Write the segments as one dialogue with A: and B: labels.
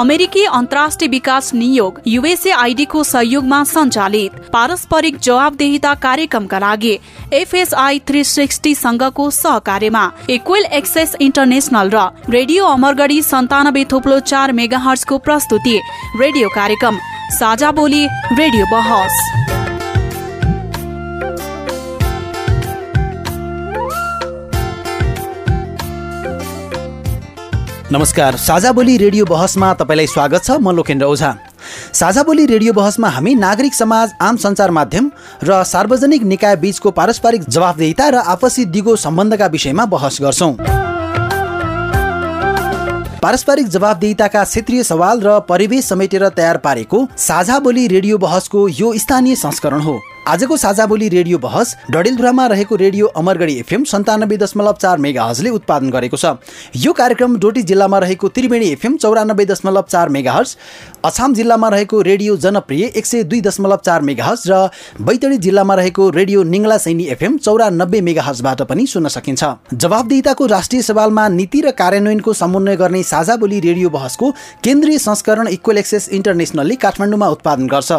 A: अमेरिकी अन्तर्राष्ट्रिय विकास नियोग युएसए आइडीको सहयोगमा सञ्चालित पारस्परिक जवाबदेहिता कार्यक्रमका लागि एफएसआई थ्री सिक्सटी संघको सहकार्यमा इक्वेल एक्सेस इन्टरनेशनल र रेडियो अमरगढी सन्तानब्बे थोप्लो चार मेगा हर्सको प्रस्तुति रेडियो कार्यक्रम साझा बोली रेडियो बहस।
B: नमस्कार साझा बोली रेडियो बहसमा तपाईँलाई स्वागत छ म लोकेन्द्र ओझा। साझा बोली रेडियो बहसमा हामी नागरिक समाज आम सञ्चार माध्यम र सार्वजनिक निकाय बीचको पारस्परिक जवाफदेहिता र आपसी दिगो सम्बन्धका विषयमा बहस गर्छौँ। पारस्परिक जवाबदेहिताका क्षेत्रीय सवाल र परिवेश समेटेर तयार पारेको साझा बोली रेडियो बहसको यो स्थानीय संस्करण हो। आजको साझा बोली रेडियो बहस डडेलधुरामा रहेको रेडियो अमरगढी एफएम सन्तानब्बे दशमलव चार मेगा हजले उत्पादन गरेको छ। यो कार्यक्रम डोटी जिल्लामा रहेको त्रिवेणी एफएम चौरानब्बे दशमलव चार मेगा हर्स अछाम जिल्लामा रहेको रेडियो जनप्रिय एक सय दुई दशमलव चार मेगा हर्स र बैतडी जिल्लामा रहेको रेडियो निङ्ला सैनी एफएम चौरानब्बे मेगा हर्सबाट पनि सुन्न सकिन्छ। जवाबदेहिताको राष्ट्रिय सवालमा नीति र कार्यान्वयनको समन्वय गर्ने साझा बोली रेडियो बहसको केन्द्रीय संस्करण इक्वल एक्सेस इन्टरनेसनलले काठमाडौँमा उत्पादन गर्छ।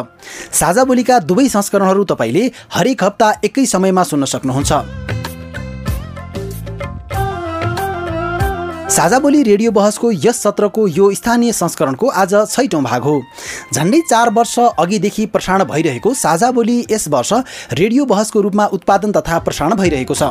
B: साझा बोलीका दुवै संस्करणहरू तपाईँले हरेक हप्ता एकै समयमा सुन्न सक्नुहुन्छ। साझा बोली रेडियो बहसको यस सत्रको यो स्थानीय संस्करणको आज छैटौँ भाग हो। झन्डै चार वर्ष अघिदेखि प्रसारण भइरहेको साझा बोली यस वर्ष रेडियो बहसको रूपमा उत्पादन तथा प्रसारण भइरहेको छ।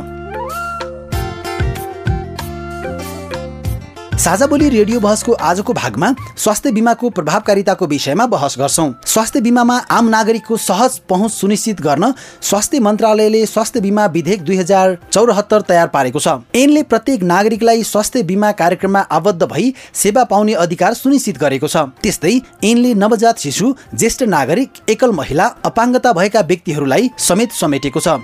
B: साझा बोली रेडियो बहसको आजको भागमा स्वास्थ्य बिमाको प्रभावकारिताको विषयमा बहस गर्छौँ। स्वास्थ्य बिमामा आम नागरिकको सहज पहुँच सुनिश्चित गर्न स्वास्थ्य मन्त्रालयले स्वास्थ्य बिमा विधेयक दुई हजार चौरात्तर तयार पारेको छ। ऐनले प्रत्येक नागरिकलाई स्वास्थ्य बिमा कार्यक्रममा आबद्ध भई सेवा पाउने अधिकार सुनिश्चित गरेको छ। त्यस्तै ऐनले नवजात शिशु ज्येष्ठ नागरिक एकल महिला अपाङ्गता भएका व्यक्तिहरूलाई समेत समेटेको छ।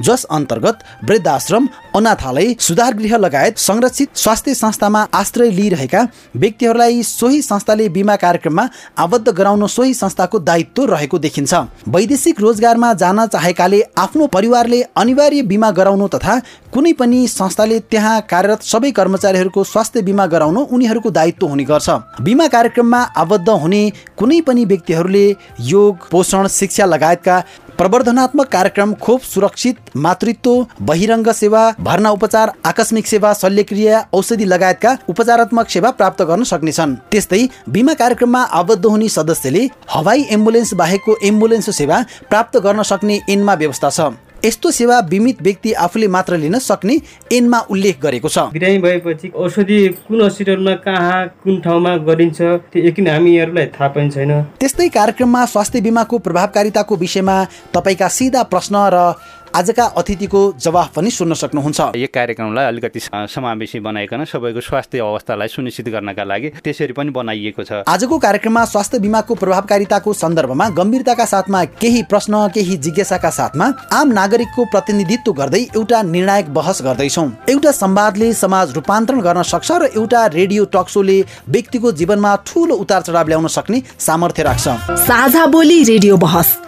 B: जस अन्तर्गत वृद्धाश्रम अनाथालय सुधार गृह लगायत संरक्षित स्वास्थ्य संस्थामा आश्रय लिइरहेका व्यक्तिहरूलाई सोही संस्थाले बिमा कार्यक्रममा आबद्ध गराउन सोही संस्थाको दायित्व रहेको देखिन्छ। वैदेशिक रोजगारमा जान चाहेकाले आफ्नो परिवारले अनिवार्य बिमा गराउनु तथा कुनै पनि संस्थाले त्यहाँ कार्यरत सबै कर्मचारीहरूको स्वास्थ्य बिमा गराउन उनीहरूको दायित्व हुने गर्छ। बिमा कार्यक्रममा आबद्ध हुने कुनै पनि व्यक्तिहरूले योग पोषण शिक्षा लगायतका प्रवर्धनात्मक कार्यक्रम खोप सुरक्षित मातृत्व बहिरङ्ग सेवा भर्ना उपचार आकस्मिक सेवा शल्यक्रिया औषधि लगायतका उपचारात्मक सेवा प्राप्त गर्न सक्नेछन्। त्यस्तै बिमा कार्यक्रममा आबद्ध हुने सदस्यले हवाई एम्बुलेन्स बाहेकको एम्बुलेन्स सेवा प्राप्त गर्न सक्ने ऐनमा व्यवस्था छ। यस्तो सेवा बिमित व्यक्ति आफूले मात्र लिन सक्ने ऐनमा उल्लेख गरेको छ।
C: बिरामी भएपछि औषधि कुन हस्पिटलमा कहाँ कुन ठाउँमा गरिन्छ त्यो यकिन हामीहरूलाई थाहा पनि छैन।
B: त्यस्तै कार्यक्रममा स्वास्थ्य बिमाको प्रभावकारिताको विषयमा तपाईँका सिधा प्रश्न र आजका अतिथिको जवाफ पनि सुन्न सक्नुहुन्छ।
D: यो कार्यक्रमलाई अलिकति समावेशी बनाइकन सबैको स्वास्थ्य अवस्थालाई सुनिश्चित गर्नका लागि त्यसरी पनि बनाइएको छ।
B: आजको कार्यक्रममा स्वास्थ्य बिमाको प्रभावकारिताको सन्दर्भमा गम्भीरताका साथमा केही प्रश्न केही जिज्ञासाका साथमा आम नागरिकको प्रतिनिधित्व गर्दै एउटा निर्णायक बहस गर्दैछौ। एउटा संवादले समाज रूपान्तरण गर्न सक्छ र एउटा रेडियो टक सोले व्यक्तिको जीवनमा ठुलो उतार चढाव ल्याउन सक्ने सामर्थ्य राख्छ।
E: साझा बोली रेडियो बहस।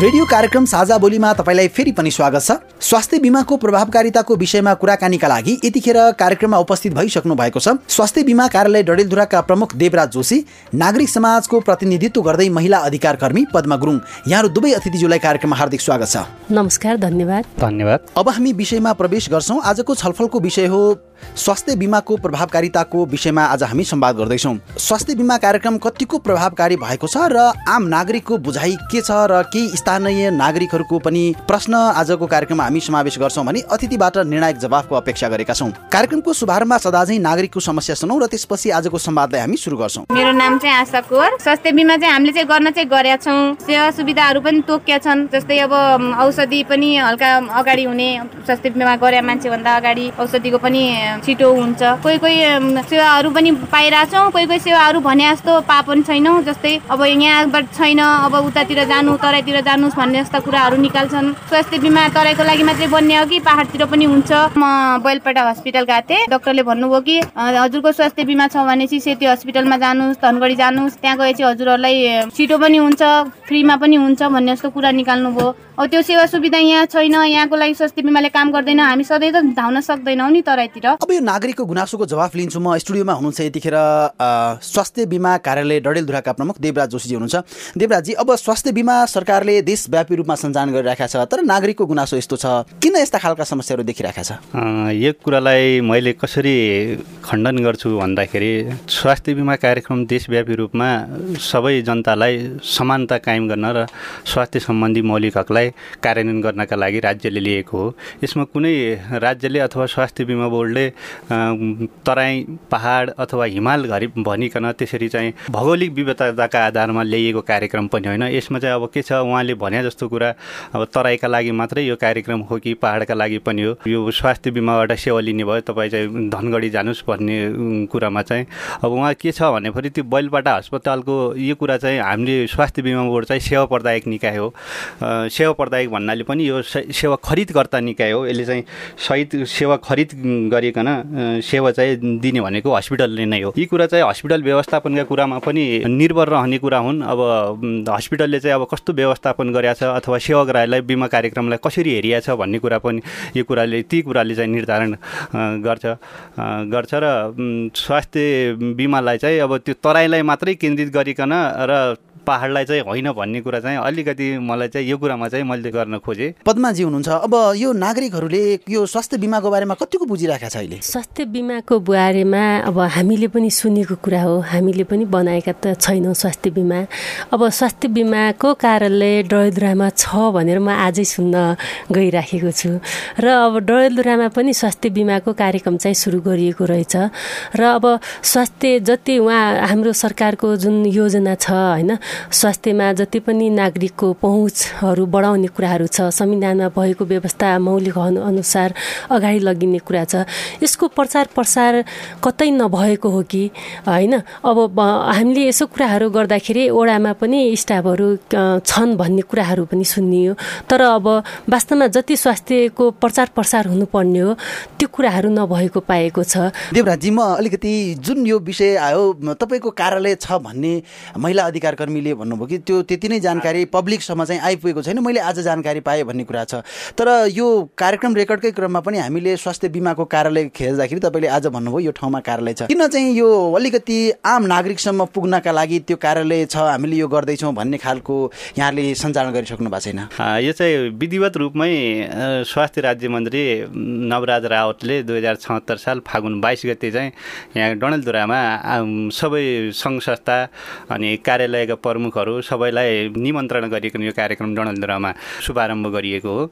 B: रेडियो कार्यक्रम साझा बोलीमा तपाईँलाई फेरि पनि स्वागत छ। स्वास्थ्य बिमाको प्रभावकारिताको विषयमा कुराकानीका लागि यतिखेर कार्यक्रममा उपस्थित भइसक्नु भएको छ। स्वास्थ्य बिमा कार्यालय डडेलधुराका प्रमुख देवराज जोशी नागरिक समाजको प्रतिनिधित्व गर्दै महिला अधिकार कर्मी पद्मा गुरुङ यहाँहरू दुवै अतिथिज्यूलाई कार्यक्रममा हार्दिक स्वागत छ।
F: नमस्कार धन्यवाद।
D: धन्यवाद।
B: अब हामी विषयमा प्रवेश गर्छौँ। आजको छलफलको विषय हो स्वास्थ्य बिमाको प्रभावकारिताको विषयमा आज हामी संवाद गर्दैछौँ। स्वास्थ्य बिमा कार्यक्रम कतिको प्रभावकारी भएको छ र आम नागरिकको बुझाइ के छ र केही स्थानीय नागरिकहरूको पनि प्रश्न आजको कार्यक्रममा हामी समावेश गर्छौँ भने अतिथिबाट निर्णायक जवाफको अपेक्षा गरेका छौँ। कार्यक्रमको शुभारम्भमा सदाझै नागरिकको समस्या सुनौ र त्यसपछि आजको संवादलाई हामी सुरु गर्छौँ।
G: मेरो नाम चाहिँ आशा कोर। स्वास्थ्य बिमा चाहिँ हामीले चाहिँ गर्न चाहिँ गरेका छौँ। सेवा सुविधाहरू पनि तोकिया छन्। जस्तै अब औषधि पनि हल्का अगाडि हुने स्वास्थ्य बिमा गरे मान्छेभन्दा अगाडि औषधिको पनि छिटो हुन्छ। कोही कोही सेवाहरू पनि पाइरहेछौँ कोही कोही सेवाहरू भने जस्तो पा पनि छैनौँ। जस्तै अब यहाँबाट छैन अब उतातिर जानु तराईतिर जानु गर्नुहोस् भन्ने जस्ता कुराहरू निकाल्छन्। स्वास्थ्य बिमा तराईको लागि मात्रै बन्ने हो कि? पहाडतिर पनि हुन्छ। म बैलपाटा हस्पिटल गएको थिएँ। डक्टरले भन्नुभयो कि हजुरको स्वास्थ्य बिमा छ भने चाहिँ सेती हस्पिटलमा जानुहोस् धनगढी जानुहोस्। त्यहाँ गएपछि हजुरहरूलाई छिटो पनि हुन्छ फ्रीमा पनि हुन्छ भन्ने जस्तो कुरा निकाल्नुभयो। अब त्यो सेवा सुविधा यहाँ छैन यहाँको लागि स्वास्थ्य बिमाले काम गर्दैन। हामी सधैँ त धाउन सक्दैनौँ नि तराईतिर।
B: अब यो नागरिकको गुनासोको जवाफ लिन्छु म। स्टुडियोमा हुनुहुन्छ यतिखेर स्वास्थ्य बिमा कार्यालय डडेलधुराका प्रमुख देवराज जोशीजी हुनुहुन्छ। देवराजी अब स्वास्थ्य बिमा सरकारले देशव्यापी रूपमा सञ्चालन गरिरहेका छ तर नागरिकको गुनासो यस्तो छ। किन यस्ता खालका समस्याहरू देखिरहेका छ?
D: यो कुरालाई मैले कसरी खण्डन गर्छु भन्दाखेरि स्वास्थ्य बिमा कार्यक्रम देशव्यापी रूपमा सबै जनतालाई समानता कायम गर्न र स्वास्थ्य सम्बन्धी मौलिक हकलाई कार्यान्वयन गर्नका लागि राज्यले लिएको हो। यसमा कुनै राज्यले अथवा स्वास्थ्य बिमा बोर्डले तराई पहाड अथवा हिमाल घरि भनिकन त्यसरी चाहिँ भौगोलिक विविधताका आधारमा ल्याइएको कार्यक्रम पनि होइन। यसमा चाहिँ अब के छ उहाँले भने जस्तो कुरा अब तराईका लागि मात्रै यो कार्यक्रम हो कि पहाडका लागि पनि हो? यो स्वास्थ्य बिमाबाट सेवा लिने भयो तपाईँ चाहिँ धनगढी जानुहोस् भन्ने कुरामा चाहिँ। अब उहाँ के छ भनेखेरि त्यो बैलपाटा अस्पतालको यो कुरा चाहिँ हामीले स्वास्थ्य बिमा बोर्ड चाहिँ सेवा प्रदायक निकाय हो। सेवा प्रदायक भन्नाले पनि यो सेवा खरिदकर्ता निकाय हो। यसले चाहिँ सहित सेवा खरिद गरिकन सेवा चाहिँ दिने भनेको हस्पिटलले नै हो। यी कुरा चाहिँ हस्पिटल व्यवस्थापनका कुरामा पनि निर्भर रहने कुरा हुन्। अब हस्पिटलले चाहिँ अब कस्तो व्यवस्थापन गरेका छ अथवा सेवाग्राहीलाई बिमा कार्यक्रमलाई कसरी हेरिया छ भन्ने कुरा पनि यो कुराले ती कुराले चाहिँ निर्धारण गर्छ गर्छ। स्वास्थ्य बिमालाई चाहिँ अब त्यो तराईलाई मात्रै केन्द्रित गरिकन र पहाडलाई चाहिँ होइन भन्ने कुरा चाहिँ अलिकति मलाई चाहिँ यो कुरामा चाहिँ मैले गर्न खोजेँ।
B: पद्माजी हुनुहुन्छ। अब यो नागरिकहरूले यो स्वास्थ्य बिमाको बारेमा कतिको बुझिरहेका छ अहिले?
F: स्वास्थ्य बिमाको बारेमा अब हामीले पनि सुनेको कुरा हो। हामीले पनि बनाएका त छैनौँ स्वास्थ्य बिमा। अब स्वास्थ्य बिमाको कार्यालय डडेलधुरामा छ भनेर म आजै सुन्न गइराखेको छु। र अब डडेलधुरामा पनि स्वास्थ्य बिमाको कार्यक्रम चाहिँ सुरु गरिएको रहेछ। र अब स्वास्थ्य जति उहाँ हाम्रो सरकारको जुन योजना छ होइन स्वास्थ्यमा जति पनि नागरिकको पहुँचहरू बढाउने कुराहरू छ संविधानमा भएको व्यवस्था मौलिक अनुसार अगाडि लगिने कुरा छ। यसको प्रचार प्रसार कतै नभएको हो कि? होइन? अब हामीले यसो कुराहरू गर्दाखेरि ओडामा पनि स्टाफहरू छन् भन्ने कुराहरू पनि सुनियो। तर अब वास्तवमा जति स्वास्थ्यको प्रचार प्रसार हुनुपर्ने हो त्यो कुराहरू नभएको पाएको छ।
B: देवराजी म अलिकति जुन यो विषय आयो तपाईँको कार्यालय छ भन्ने महिला अधिकार कर्मी तिमीले भन्नुभयो कि त्यो त्यति नै जानकारी पब्लिकसम्म चाहिँ आइपुगेको छैन। मैले आज जानकारी पाएँ भन्ने कुरा छ। तर यो कार्यक्रम रेकर्डकै क्रममा पनि हामीले स्वास्थ्य बिमाको कार्यालय खेल्दाखेरि तपाईँले आज भन्नुभयो यो ठाउँमा कार्यालय छ। किन चाहिँ यो अलिकति आम नागरिकसम्म पुग्नका लागि त्यो कार्यालय छ हामीले यो गर्दैछौँ भन्ने खालको यहाँले सञ्चालन गरिसक्नु भएको छैन?
D: यो चाहिँ विधिवत रूपमै स्वास्थ्य राज्य मन्त्री नवराज रावतले दुई हजार छहत्तर साल फागुन बाइस गते चाहिँ यहाँ डणेलधुरामा सबै सङ्घ संस्था अनि कार्यालयका प्रमुखहरू सबैलाई निमन्त्रण गरिकन यो कार्यक्रम डणलधुरामा शुभारम्भ गरिएको हो।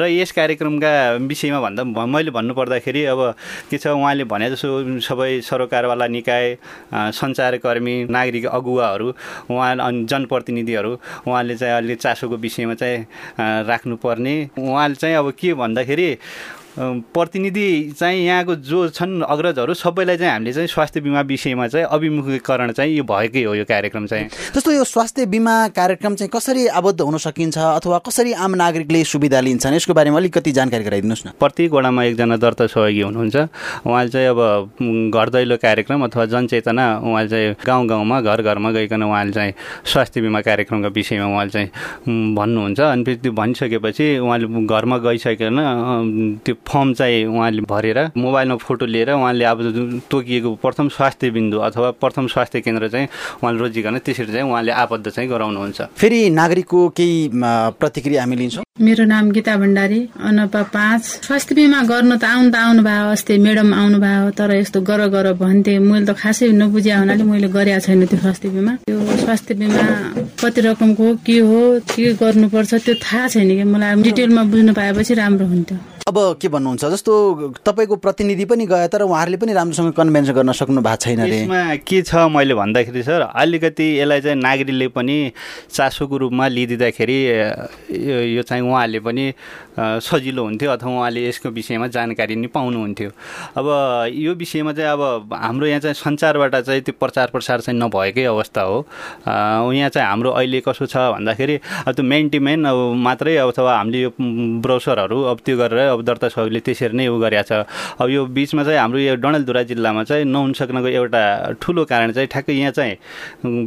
D: र यस कार्यक्रमका विषयमा भन्दा मैले भन्नुपर्दाखेरि अब के छ उहाँले भने जसो सबै सरोकारवाला निकाय सञ्चारकर्मी नागरिक अगुवाहरू उहाँ अनि जनप्रतिनिधिहरू उहाँले चाहिँ अहिले चासोको विषयमा चाहिँ राख्नुपर्ने। उहाँले चाहिँ अब के भन्दाखेरि प्रतिनिधि चाहिँ यहाँको जो छन् अग्रजहरू सबैलाई चाहिँ हामीले चाहिँ स्वास्थ्य बिमा विषयमा चाहिँ अभिमुखीकरण चाहिँ यो भएकै हो यो कार्यक्रम चाहिँ।
B: जस्तो यो स्वास्थ्य बिमा कार्यक्रम चाहिँ कसरी आबद्ध हुन सकिन्छ अथवा कसरी आम नागरिकले सुविधा लिन्छन् यसको बारेमा अलिकति जानकारी गराइदिनुहोस् न।
D: प्रत्येक वडामा एकजना दर्ता सहयोगी हुनुहुन्छ। उहाँले चाहिँ अब घर दैलो कार्यक्रम अथवा जनचेतना उहाँले चाहिँ गाउँ गाउँमा घर घरमा गइकन उहाँले चाहिँ स्वास्थ्य बिमा कार्यक्रमको विषयमा उहाँले चाहिँ भन्नुहुन्छ। अनि फेरि त्यो भनिसकेपछि उहाँले घरमा गइसकेन त्यो फर्म चाहिँ उहाँले भरेर मोबाइलमा फोटो लिएर उहाँले अब तोकिएको प्रथम स्वास्थ्य बिन्दु अथवा प्रथम स्वास्थ्य केन्द्र चाहिँ उहाँले रोजिकन त्यसरी चाहिँ उहाँले आबद्ध चाहिँ गराउनुहुन्छ।
B: फेरि नागरिकको केही प्रतिक्रिया हामी लिन्छौँ।
H: मेरो नाम गीता भण्डारी अनपा पाँच। स्वास्थ्य बिमा गर्नु त आउनु त आउनु भयो अस्ति म्याडम आउनु भयो तर यस्तो गर गर भन्थे मैले त खासै नबुझ्या हुनाले मैले गरेका छैन त्यो स्वास्थ्य बिमा। त्यो स्वास्थ्य बिमा कति रकमको के हो के गर्नुपर्छ त्यो थाहा छैन कि मलाई। डिटेलमा बुझ्नु पाएपछि राम्रो हुन्थ्यो।
B: अब के भन्नुहुन्छ? जस्तो तपाईँको प्रतिनिधि पनि गयो तर उहाँहरूले पनि राम्रोसँग कन्भेन्स गर्न सक्नु भएको छैन
D: यसमा के छ मैले भन्दाखेरि सर अलिकति यसलाई चाहिँ नागरिकले पनि चासोको रूपमा लिइदिँदाखेरि यो चाहिँ उहाँहरूले पनि सजिलो हुन्थ्यो अथवा उहाँले यसको विषयमा जानकारी नि पाउनुहुन्थ्यो। अब यो विषयमा चाहिँ अब हाम्रो यहाँ चाहिँ सञ्चारबाट चाहिँ त्यो प्रचार प्रसार चाहिँ नभएकै अवस्था हो। यहाँ चाहिँ हाम्रो अहिले कसो छ भन्दाखेरि अब त्यो मेन टु मेन अब मात्रै अथवा हामीले यो ब्राउसरहरू अब त्यो गरेर अब दर्ता सहयोगले त्यसरी नै उ गरेको छ। अब यो बिचमा चाहिँ हाम्रो यो डडेलधुरा जिल्लामा चाहिँ नहुन सक्नको एउटा ठुलो कारण चाहिँ ठ्याक्कै यहाँ चाहिँ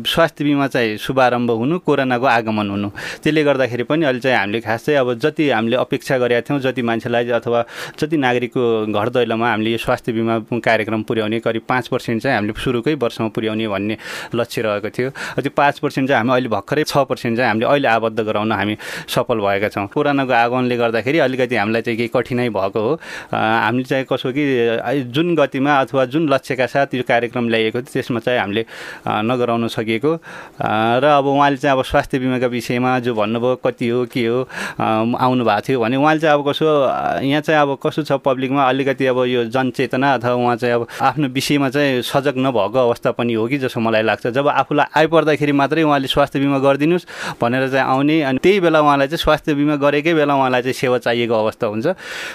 D: स्वास्थ्य बिमा चाहिँ शुभारम्भ हुनु कोरोनाको आगमन हुनु। त्यसले गर्दाखेरि पनि अहिले चाहिँ हामीले खास चाहिँ अब जति हामीले अपेक्षा गरेका थियौँ जति मान्छेलाई अथवा जति नागरिकको घर दैलोमा हामीले यो स्वास्थ्य बिमा कार्यक्रम पुर्याउने करिब पाँच पर्सेन्ट चाहिँ हामीले सुरुकै वर्षमा पुर्याउने भन्ने लक्ष्य रहेको थियो। त्यो पाँच पर्सेन्ट चाहिँ हामी अहिले भर्खरै छ पर्सेन्ट चाहिँ हामीले अहिले आबद्ध गराउन हामी सफल भएका छौँ। कोरोनाको आगमनले गर्दाखेरि अलिकति हामीलाई चाहिँ केही कठिनाइ भएको हो। हामीले चाहिँ कसो कि जुन गतिमा अथवा जुन लक्ष्यका साथ यो कार्यक्रम ल्याइएको थियो त्यसमा चाहिँ हामीले नगराउन सकिएको। र अब उहाँले चाहिँ अब स्वास्थ्य बिमाका विषयमा जो भन्नुभयो कति हो के हो आउनु भएको थियो भने उहाँले चाहिँ अब कसो यहाँ चाहिँ अब कसो छ पब्लिकमा अलिकति अब यो जनचेतना अथवा उहाँ चाहिँ अब आफ्नो विषयमा चाहिँ सजग नभएको अवस्था पनि हो कि जस्तो मलाई लाग्छ। जब आफूलाई आइपर्दाखेरि मात्रै उहाँले स्वास्थ्य बिमा गरिदिनुहोस् भनेर चाहिँ आउने अनि त्यही बेला उहाँलाई चाहिँ स्वास्थ्य बिमा गरेकै बेला उहाँलाई चाहिँ सेवा चाहिएको अवस्था हुन्छ।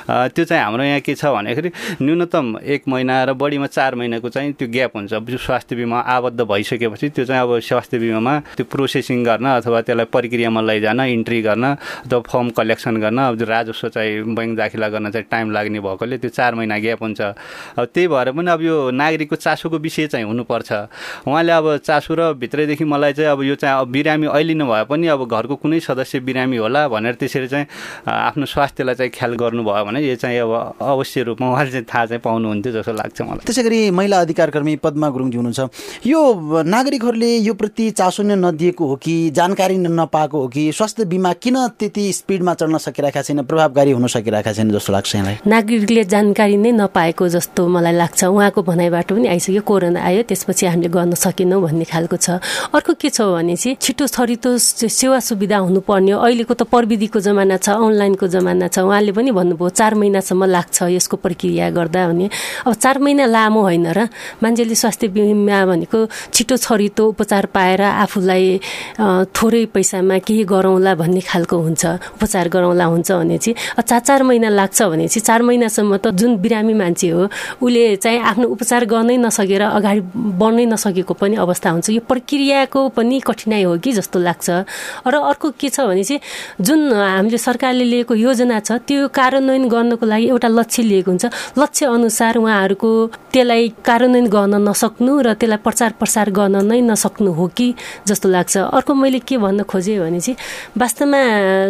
D: त्यो चाहिँ हाम्रो यहाँ के छ भन्दाखेरि न्यूनतम एक महिना र बढीमा चार महिनाको चाहिँ त्यो ग्याप हुन्छ। स्वास्थ्य बिमा आबद्ध भइसकेपछि त्यो चाहिँ अब स्वास्थ्य बिमामा त्यो प्रोसेसिङ गर्न अथवा त्यसलाई प्रक्रियामा लैजान इन्ट्री गर्न अथवा फर्म कलेक्सन गर्न राजस्व चाहिँ बैङ्क दाखिला गर्न चाहिँ टाइम लाग्ने भएकोले त्यो चार महिना ग्याप हुन्छ। अब त्यही भएर पनि अब यो नागरिकको चासोको विषय चाहिँ हुनुपर्छ। उहाँले अब चासो र भित्रैदेखि मलाई चाहिँ अब यो चाहिँ अब बिरामी अहिले नभए पनि अब घरको कुनै सदस्य बिरामी होला भनेर त्यसरी चाहिँ आफ्नो स्वास्थ्यलाई चाहिँ ख्याल गर्नुभयो भने यो चाहिँ अब अवश्य रूपमा उहाँले चाहिँ थाहा चाहिँ पाउनुहुन्थ्यो जस्तो लाग्छ मलाई।
B: त्यसै गरी महिला अधिकार कर्मी पद्मा गुरुङजी हुनुहुन्छ। यो नागरिकहरूले यो प्रति चासो नै नदिएको हो कि जानकारी नपाएको हो कि स्वास्थ्य बिमा किन त्यति स्पिडमा चढ्न सकिरहेका छैन? प्रभावकारी हुन सकिरहेका छैन जस्तो लाग्छ यहाँलाई।
F: नागरिकले जानकारी नै नपाएको जस्तो मलाई लाग्छ। उहाँको भनाइबाट पनि आइसक्यो कोरोना आयो त्यसपछि हामीले गर्न सकेनौँ भन्ने खालको छ। अर्को के छ भने चाहिँ छिटो छरितो सेवा सुविधा हुनुपर्ने अहिलेको त प्रविधिको जमाना छ अनलाइनको जमाना छ। उहाँले पनि भन्नुभयो चार महिनासम्म लाग्छ यसको प्रक्रिया गर्दा भने अब चार महिना लामो होइन र? मान्छेले स्वास्थ्य बिमा भनेको छिटो छरितो उपचार पाएर आफूलाई थोरै पैसामा केही गरौँला भन्ने खालको हुन्छ उपचार गरौँला हुन्छ भने चाहिँ चार चार महिना लाग्छ भने चाहिँ चार महिनासम्म त जुन बिरामी मान्छे हो उसले चाहिँ आफ्नो उपचार गर्नै नसकेर अगाडि बढ्नै नसकेको पनि अवस्था हुन्छ। यो प्रक्रियाको पनि कठिनाइ हो कि जस्तो लाग्छ। र अर्को के छ भने चाहिँ जुन हामीले सरकारले लिएको योजना छ त्यो कार्यान्वयन गर्नको लागि एउटा लक्ष्य लिएको हुन्छ। लक्ष्य अनुसार उहाँहरूको त्यसलाई कार्यान्वयन गर्न नसक्नु र त्यसलाई प्रचार प्रसार गर्न नै नसक्नु हो कि जस्तो लाग्छ। अर्को मैले के भन्न खोजेँ भने चाहिँ वास्तवमा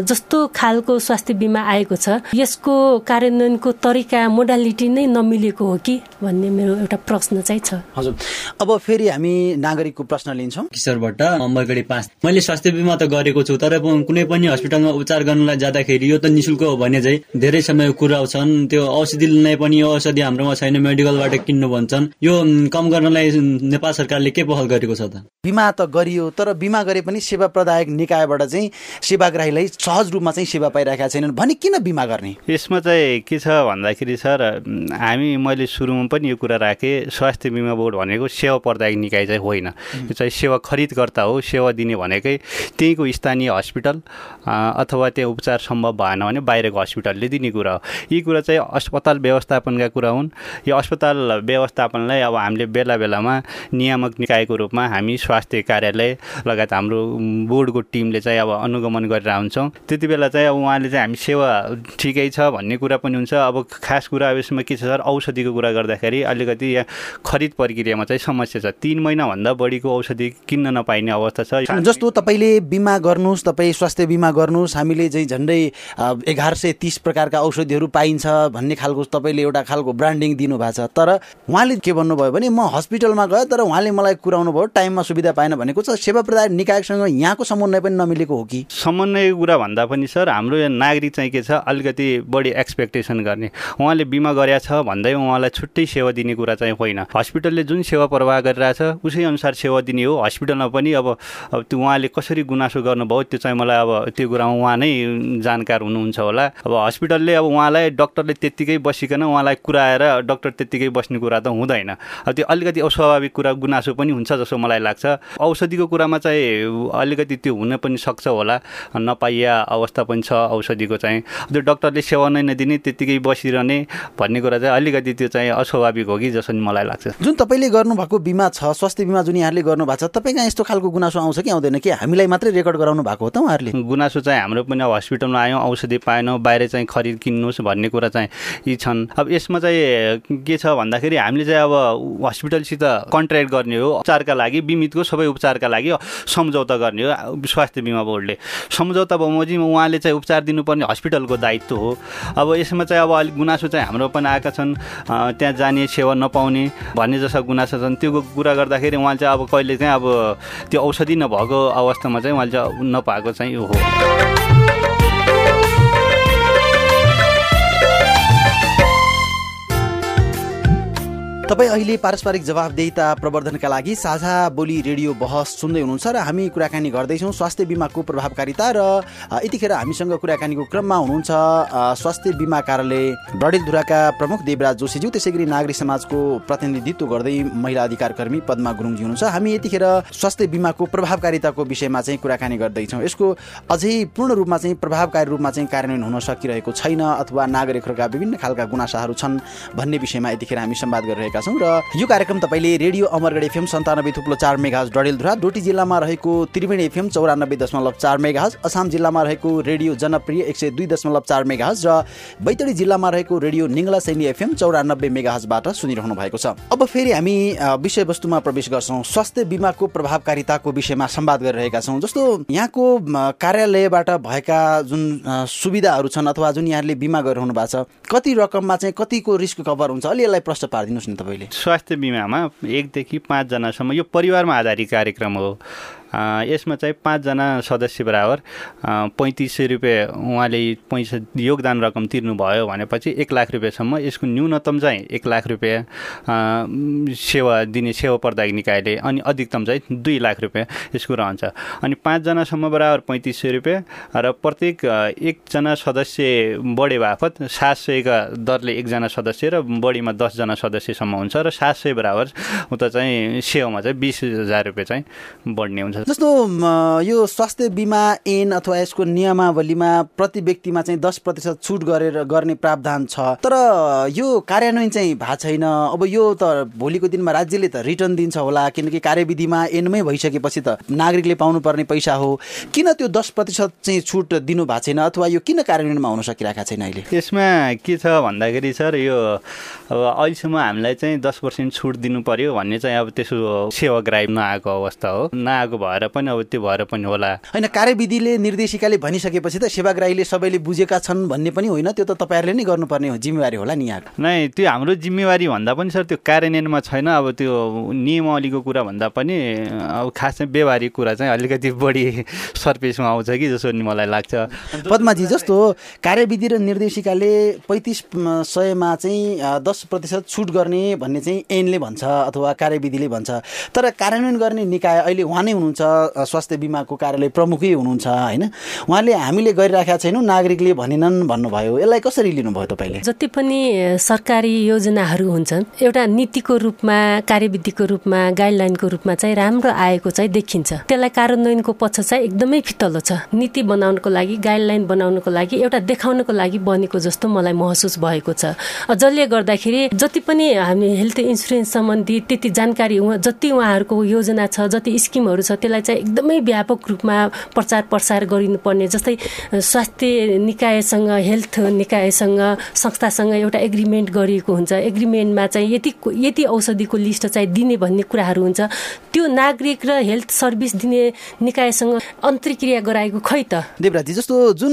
F: जस्तो खालको स्वास्थ्य बिमा आएको छ। यसको कार्यान्वयनको तरिका मोडालिटी नै नमिलेको हो कि भन्ने मेरो एउटा प्रश्न चाहिँ छ।
B: हजुर। अब फेरि हामी नागरिकको प्रश्न लिन्छौँ।
I: किशोरबाट अम्बरगढी पाँच। मैले स्वास्थ्य बिमा त गरेको छु तर कुनै पनि हस्पिटलमा उपचार गर्नलाई जाँदाखेरि यो त निशुल्क हो भने चाहिँ धेरै समय कुराउँछन्। त्यो औषधि लिने पनि यो औषधि हाम्रोमा छैन मेडिकलबाट किन्नु भन्छन्। यो कम गर्नलाई नेपाल सरकारले के पहल गरेको छ त?
B: बिमा त गरियो तर बिमा गरे पनि सेवा प्रदायक निकायबाट चाहिँ सेवाग्राहीलाई सहज रूपमा चाहिँ सेवा पाइरहेका छैनन् भने किन बिमा गर्ने?
D: यसमा चाहिँ के छ भन्दाखेरि सर हामी मैले सुरुमा पनि यो कुरा राखेँ स्वास्थ्य बिमा बोर्ड भनेको सेवा प्रदायक निकाय चाहिँ होइन। यो चाहिँ सेवा खरिदकर्ता हो सेवा दिने भनेकै त्यहीँको स्थानीय हस्पिटल अथवा त्यहाँ उपचार सम्भव भएन भने बाहिरको हस्पिटलले दिने कुरा हो। यी कुरा चाहिँ अस्पताल व्यवस्थापनका कुरा हुन्। यो अस्पताल व्यवस्थापनलाई अब हामीले बेला बेलामा नियामक निकायको रूपमा हामी स्वास्थ्य कार्यालय लगायत हाम्रो बोर्डको टिमले चाहिँ अब अनुगमन गरेर हुन्छौँ त्यति बेला चाहिँ अब उहाँले चाहिँ हामी सेवा ठिकै छ भन्ने कुरा पनि हुन्छ। अब खास कुरा अब यसमा के छ सर? औषधिको कुरा गर्दाखेरि अलिकति यहाँ खरिद प्रक्रियामा चाहिँ समस्या छ। तिन महिनाभन्दा बढीको औषधि किन्न नपाइने अवस्था छ।
B: जस्तो तपाईँले बिमा गर्नुहोस् तपाईँ स्वास्थ्य बिमा गर्नुहोस् हामीले चाहिँ झन्डै एघार सय तिस प्रकारका औषधिहरू पाइन्छ भन्ने खालको तपाईँले एउटा खालको ब्रान्डिङ दिनुभएको छ। तर उहाँले के भन्नुभयो भने म हस्पिटलमा गएँ तर उहाँले मलाई कुराउनु भयो टाइममा सुविधा पाएन भनेको छ। सेवा प्रदाय निकायसँग यहाँको समन्वय पनि नमिलेको हो कि?
D: समन्वयको कुरा भन्दा पनि सर हाम्रो यो नागरिक चाहिँ के छ अलिकति बढी एक्सपेक्टेसन गर्ने। उहाँले बिमा गरेका छ भन्दै उहाँलाई छुट्टै सेवा दिने कुरा चाहिँ होइन। हस्पिटलले जुन सेवा प्रवाह गरिरहेछ उसै अनुसार सेवा दिने हो। हस्पिटलमा पनि अब अब त्यो उहाँले कसरी गुनासो गर्नुभयो त्यो चाहिँ मलाई अब त्यो कुरामा उहाँ नै जानकार हुनुहुन्छ होला। अब हस्पिटल हस्पिटलले अब उहाँलाई डक्टरले त्यत्तिकै बसिकन उहाँलाई कुराएर डक्टर त्यत्तिकै बस्ने कुरा त हुँदैन। अब त्यो अलिकति अस्वाभाविक कुरा गुनासो पनि हुन्छ जस्तो मलाई लाग्छ। औषधिको कुरामा चाहिँ अलिकति त्यो हुन पनि सक्छ होला। नपाइया अवस्था पनि छ औषधिको। चाहिँ त्यो डक्टरले सेवा नै नदिने त्यत्तिकै बसिरहने भन्ने कुरा चाहिँ अलिकति त्यो चाहिँ अस्वाभाविक हो कि जस्तो मलाई लाग्छ।
B: जुन तपाईँले गर्नुभएको बिमा छ स्वास्थ्य बिमा जुन यहाँले गर्नु भएको छ तपाईँ कहाँ यस्तो खालको गुनासो आउँछ कि आउँदैन कि? हामीलाई मात्रै रेकर्ड गराउनु भएको हो त उहाँहरूले।
D: गुनासो चाहिँ हाम्रो पनि अब हस्पिटलमा आयौँ औषधि पाएनौँ बाहिर चाहिँ खरिद किन्नुहोस् भन्ने कुरा चाहिँ यी छन्। अब यसमा चाहिँ के छ भन्दाखेरि हामीले चाहिँ अब हस्पिटलसित कन्ट्र्याक्ट गर्ने हो उपचारका लागि बिमितको सबै उपचारका लागि सम्झौता गर्ने हो स्वास्थ्य बिमा बोर्डले। सम्झौता बमोजिम उहाँले चाहिँ उपचार दिनुपर्ने हस्पिटलको दायित्व हो। अब यसमा चाहिँ अब अलिक गुनासो चाहिँ हाम्रो पनि आएका छन्। त्यहाँ जाने सेवा नपाउने भन्ने जस्ता गुनासो छन्। त्यो कुरा गर्दाखेरि उहाँले चाहिँ अब कहिले चाहिँ अब त्यो औषधि नभएको अवस्थामा चाहिँ उहाँले चाहिँ नपाएको चाहिँ हो।
B: तपाईँ अहिले पारस्परिक जवाबदेहिता प्रवर्धनका लागि साझा बोली रेडियो बहस सुन्दै हुनुहुन्छ र हामी कुराकानी गर्दैछौँ स्वास्थ्य बिमाको प्रभावकारिता र यतिखेर हामीसँग कुराकानीको क्रममा हुनुहुन्छ स्वास्थ्य बिमा कार्यालय डडेलधुराका प्रमुख देवराज जोशीज्यू त्यसै गरी नागरिक समाजको प्रतिनिधित्व गर्दै महिला अधिकार कर्मी पद्मा गुरुङजी हुनुहुन्छ। हामी यतिखेर स्वास्थ्य बिमाको प्रभावकारिताको विषयमा चाहिँ कुराकानी गर्दैछौँ। यसको अझै पूर्ण रूपमा चाहिँ प्रभावकारी रूपमा चाहिँ कार्यान्वयन हुन सकिरहेको छैन अथवा नागरिकहरूका विभिन्न खालका गुनासाहरू छन् भन्ने विषयमा यतिखेर हामी संवाद गरिरहेका छौँ र यो कार्यक्रम तपाईँले रेडियो अमरगढ एफएम सन्तानब्बे थुप्लो चार मेघाज डडेलधुरा डोटी जिल्लामा रहेको त्रिवेणी एफएम चौरानब्बे दशमलव चार मेघाज असाम जिल्लामा रहेको रेडियो जनप्रिय एक सय दुई दशमलव चार मेघाज र बैतडी जिल्लामा रहेको रेडियो निङ्ला सैनी एफएम चौरानब्बे मेघाजबाट सुनिरहनु भएको छ। अब फेरि हामी विषयवस्तुमा प्रवेश गर्छौँ। स्वास्थ्य बिमाको प्रभावकारिताको विषयमा संवाद गरिरहेका छौँ। जस्तो यहाँको कार्यालयबाट भएका जुन सुविधाहरू छन् अथवा जुन यहाँले बिमा गरिरहनु भएको छ कति रकममा चाहिँ कतिको रिस्क कभर हुन्छ अलि यसलाई प्रश्न पारिदिनुहोस् न तपाईँले?
D: स्वास्थ्य बिमामा एकदेखि पाँचजनासम्म यो परिवारमा आधारित कार्यक्रम हो। यसमा चाहिँ पाँचजना सदस्य बराबर पैँतिस सय रुपियाँ उहाँले पैसा योगदान रकम तिर्नुभयो भनेपछि एक लाख रुपियाँसम्म यसको न्यूनतम चाहिँ एक लाख रुपियाँ सेवा दिने सेवा प्रदायक निकायले अनि अधिकतम चाहिँ दुई लाख रुपियाँ यसको रहन्छ। अनि पाँचजनासम्म बराबर पैँतिस सय रुपियाँ र प्रत्येक एकजना सदस्य बढे बापत सात सयका दरले एकजना सदस्य र बढीमा दसजना सदस्यसम्म हुन्छ र सात सय बराबर उता चाहिँ सेवामा चाहिँ बिस हजार रुपियाँ चाहिँ बढ्ने हुन्छ।
B: जस्तो यो स्वास्थ्य बिमा ऐन अथवा यसको नियमावलीमा प्रति व्यक्तिमा चाहिँ दस प्रतिशत छुट गरेर गर्ने प्रावधान छ। तर यो कार्यान्वयन चाहिँ भएको छैन। अब यो त भोलिको दिनमा राज्यले त रिटर्न दिन्छ होला किनकि कार्यविधिमा ऐनमै भइसकेपछि त नागरिकले पाउनुपर्ने पैसा हो। किन त्यो दस प्रतिशत चाहिँ छुट दिनु भएको छैन अथवा यो किन कार्यान्वयनमा हुन सकिरहेको छैन अहिले?
D: यसमा के छ भन्दाखेरि सर यो अब अहिलेसम्म हामीलाई चाहिँ दस पर्सेन्ट छुट दिनु पर्यो भन्ने चाहिँ अब त्यसो सेवाग्राही नआएको अवस्था हो। नआएको भएको भएर पनि अब त्यो भएर पनि होला।
B: होइन कार्यविधिले निर्देशिकाले भनिसकेपछि त सेवाग्राहीले सबैले बुझेका छन् भन्ने पनि होइन त्यो त तपाईँहरूले नै गर्नुपर्ने हो जिम्मेवारी होला नि यहाँ
D: नै त्यो हाम्रो जिम्मेवारी भन्दा पनि सर त्यो कार्यान्वयनमा छैन अब त्यो नियमावलीको कुरा भन्दा पनि अब खास चाहिँ व्यवहारिक कुरा चाहिँ अलिकति बढी सर्फेसमा आउँछ कि जसो नि मलाई लाग्छ।
B: पद्माजी जस्तो कार्यविधि र निर्देशिकाले पैँतिस सयमा चाहिँ दस प्रतिशत छुट गर्ने भन्ने चाहिँ ऐनले भन्छ अथवा कार्यविधिले भन्छ। तर कार्यान्वयन गर्ने निकाय अहिले उहाँ नै हुनुहुन्छ स्वास्थ्य बिमाको कार्यालय प्रमुखै हुनुहुन्छ होइन? उहाँले हामीले गरिराखेका छैनौँ नागरिकले भनेनन् भन्नुभयो। यसलाई कसरी लिनुभयो तपाईँले?
F: जति पनि सरकारी योजनाहरू हुन्छन् एउटा नीतिको रूपमा कार्यविधिको रूपमा गाइडलाइनको रूपमा चाहिँ राम्रो आएको चाहिँ देखिन्छ। त्यसलाई कार्यान्वयनको पक्ष चाहिँ एकदमै फितलो छ। नीति बनाउनको लागि गाइडलाइन बनाउनको लागि एउटा देखाउनको लागि बनेको जस्तो मलाई महसुस भएको छ। जसले गर्दाखेरि जति पनि हामी हेल्थ इन्सुरेन्स सम्बन्धी त्यति जानकारी जति उहाँहरूको योजना छ जति स्किमहरू छ त्यसलाई चाहिँ एकदमै व्यापक रूपमा प्रचार प्रसार गरिनुपर्ने जस्तै स्वास्थ्य निकायसँग हेल्थ निकायसँग संस्थासँग एउटा एग्रिमेन्ट गरिएको हुन्छ। एग्रिमेन्टमा चाहिँ यति यति औषधिको लिस्ट चाहिँ दिने भन्ने कुराहरू हुन्छ। त्यो नागरिक र हेल्थ सर्भिस दिने निकायसँग अन्तर्क्रिया गराएको खै त?
B: देवराजी जस्तो जुन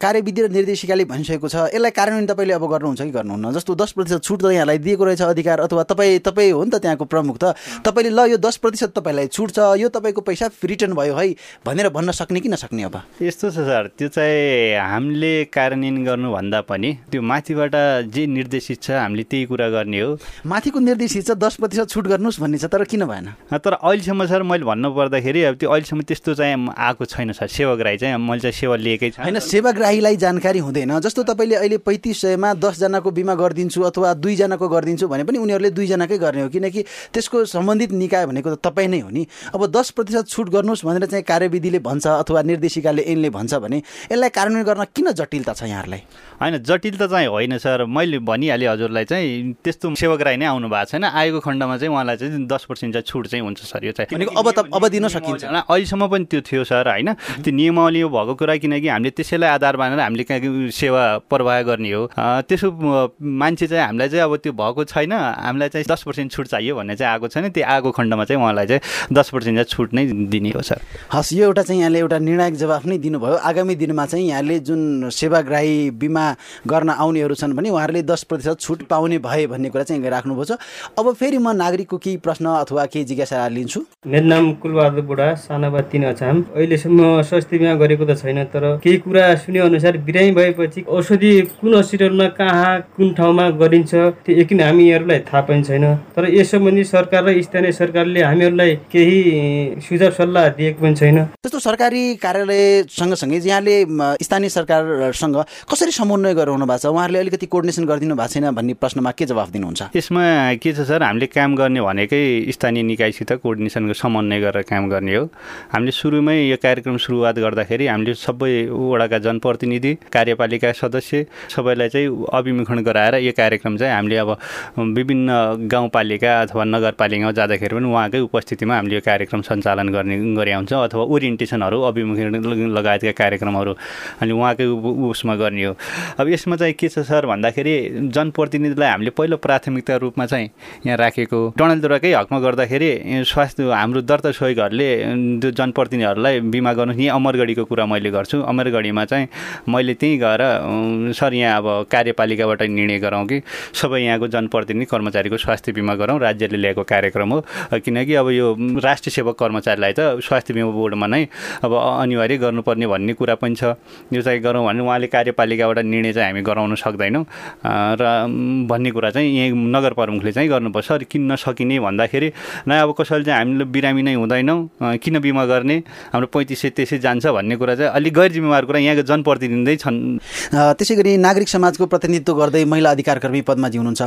B: कार्यविधि र निर्देशिकाले भनिसकेको छ यसलाई कार्यान्वयन तपाईँले अब गर्नुहुन्छ कि गर्नुहुन्न? जस्तो दस प्रतिशत छुट त यहाँलाई दिएको रहेछ अधिकार अथवा तपाईँ तपाईँ हो नि त त्यहाँको प्रमुख त। तपाईँले ल यो दस प्रतिशत तपाईँलाई छुट छ यो तपाईँ गरेको पैसा रिटर्न भयो है भनेर भन्न सक्ने कि नसक्ने अब?
D: यस्तो छ सर त्यो चाहिँ हामीले कार्यान्वयन गर्नुभन्दा पनि त्यो माथिबाट जे निर्देशित छ हामीले त्यही कुरा गर्ने हो।
B: माथिको निर्देशित छ दस प्रतिशत छुट गर्नुहोस् भन्ने छ तर किन भएन?
D: तर अहिलेसम्म सर मैले भन्नु पर्दाखेरि अब त्यो अहिलेसम्म त्यस्तो चाहिँ आएको छैन सर सेवाग्राही चाहिँ मैले चाहिँ सेवा लिएकै छ।
B: होइन सेवाग्राहीलाई जानकारी हुँदैन। जस्तो तपाईँले अहिले पैँतिस सयमा दसजनाको बिमा गरिदिन्छु अथवा दुईजनाको गरिदिन्छु भने पनि उनीहरूले दुईजनाकै गर्ने हो। किनकि त्यसको सम्बन्धित निकाय भनेको त तपाईँ नै हो नि। अब दस प्रतिशत छुट गर्नुहोस् भनेर चाहिँ कार्यविधिले भन्छ अथवा निर्देशिकाले ऐनले भन्छ भने यसलाई कार्यान्वयन गर्न किन जटिलता छ यहाँहरूलाई?
D: होइन जटिलता चाहिँ होइन सर। मैले भनिहालेँ हजुरलाई चाहिँ त्यस्तो सेवाग्राही नै आउनु भएको छैन। आएको खण्डमा चाहिँ उहाँलाई चाहिँ दस पर्सेन्ट चाहिँ छुट चाहिँ हुन्छ सर यो चाहिँ।
B: भनेको अब त अब दिन सकिन्छ।
D: अहिलेसम्म पनि त्यो थियो सर होइन। त्यो नियमावली भएको कुरा किनकि हामीले त्यसैलाई आधार मानेर हामीले कहाँ सेवा प्रवाह गर्ने हो। त्यसो मान्छे चाहिँ हामीलाई चाहिँ अब त्यो भएको छैन। हामीलाई चाहिँ दस पर्सेन्ट छुट चाहियो भन्ने चाहिँ आएको छैन। त्यो आएको खण्डमा चाहिँ उहाँलाई चाहिँ दस पर्सेन्ट चाहिँ छुट नै दिने हो सर।
B: हस् यो एउटा चाहिँ यहाँले एउटा निर्णायक जवाफ नै दिनुभयो। आगामी दिनमा चाहिँ यहाँले जुन सेवाग्राही बिमा गर्न आउनेहरू छन् भने उहाँहरूले दस प्रतिशत छुट पाउने भए भन्ने कुरा चाहिँ राख्नुभएको छ अब फेरि म नागरिकको केही प्रश्न अथवा केही जिज्ञासा लिन्छु।
C: मेरो नाम कुलबहादुर बुढा सानाबा तिन अछाम। अहिलेसम्म स्वास्थ्य बिमा गरेको त छैन तर केही कुरा सुने अनुसार बिरामी भएपछि औषधि कुन हस्पिटलमा कहाँ कुन ठाउँमा गरिन्छ त्यो यकिन हामीहरूलाई थाहा पनि छैन। तर यस सम्बन्धी सरकार र स्थानीय सरकारले हामीहरूलाई केही सुझाव सल्लाह दिएको पनि छैन।
B: त्यस्तो सरकारी कार्यालय सँगसँगै यहाँले स्थानीय सरकारसँग कसरी समन्वय गराउनु भएको छ? उहाँहरूले अलिकति कोर्डिनेसन गरिदिनु भएको छैन भन्ने प्रश्नमा के जवाफ दिनुहुन्छ?
D: यसमा के छ सर हामीले काम गर्ने भनेकै स्थानीय निकायसित कोर्डिनेसनको समन्वय गरेर काम गर्ने हो। हामीले सुरुमै यो कार्यक्रम सुरुवात गर्दाखेरि हामीले सबै वडाका जनप्रतिनिधि कार्यपालिका सदस्य सबैलाई चाहिँ अभिमुखण गराएर यो कार्यक्रम चाहिँ हामीले अब विभिन्न गाउँपालिका अथवा नगरपालिकामा जाँदाखेरि पनि उहाँकै उपस्थितिमा हामीले यो कार्यक्रम सञ्चालन गर्ने गरे हुन्छौँ अथवा ओरिएन्टेसनहरू अभिमुखीकरण लगायतका कार्यक्रमहरू अनि उहाँकै उसमा गर्ने हो। अब यसमा चाहिँ के छ सर भन्दाखेरि जनप्रतिनिधिलाई हामीले पहिलो प्राथमिकता रूपमा चाहिँ यहाँ राखेको डणेलद्वाराकै हकमा गर्दाखेरि स्वास्थ्य हाम्रो दर्ता सहयोगहरूले त्यो जनप्रतिनिधिहरूलाई बिमा गर्नु यहीँ अमरगढीको कुरा मैले गर्छु। अमरगढीमा चाहिँ मैले त्यहीँ गएर सर यहाँ अब कार्यपालिकाबाट निर्णय गराउँ कि सबै यहाँको जनप्रतिनिधि कर्मचारीको स्वास्थ्य बिमा गरौँ राज्यले ल्याएको कार्यक्रम हो। किनकि अब यो राष्ट्रिय सेवक कर्मचारीलाई त स्वास्थ्य बिमा बोर्डमा नै अब अनिवार्य गर्नुपर्ने भन्ने कुरा पनि छ। यो चाहिँ गरौँ भने उहाँले कार्यपालिकाबाट निर्णय चाहिँ हामी गराउन सक्दैनौँ। र भन्ने कुरा चाहिँ यहीँ नगर प्रमुखले चाहिँ गर्नुपर्छ। अरू किन नसकिने भन्दाखेरि न अब कसैले चाहिँ हामीले बिरामी नै हुँदैनौँ। किन बिमा गर्ने? हाम्रो पैँतिस सय त्यसै जान्छ भन्ने कुरा चाहिँ अलिक गैर जिम्मेवार कुरा यहाँको जनप्रतिनिधि छन्।
B: त्यसै गरी नागरिक समाजको प्रतिनिधित्व गर्दै महिला अधिकार कर्मी पदमा जिउनुहुन्छ।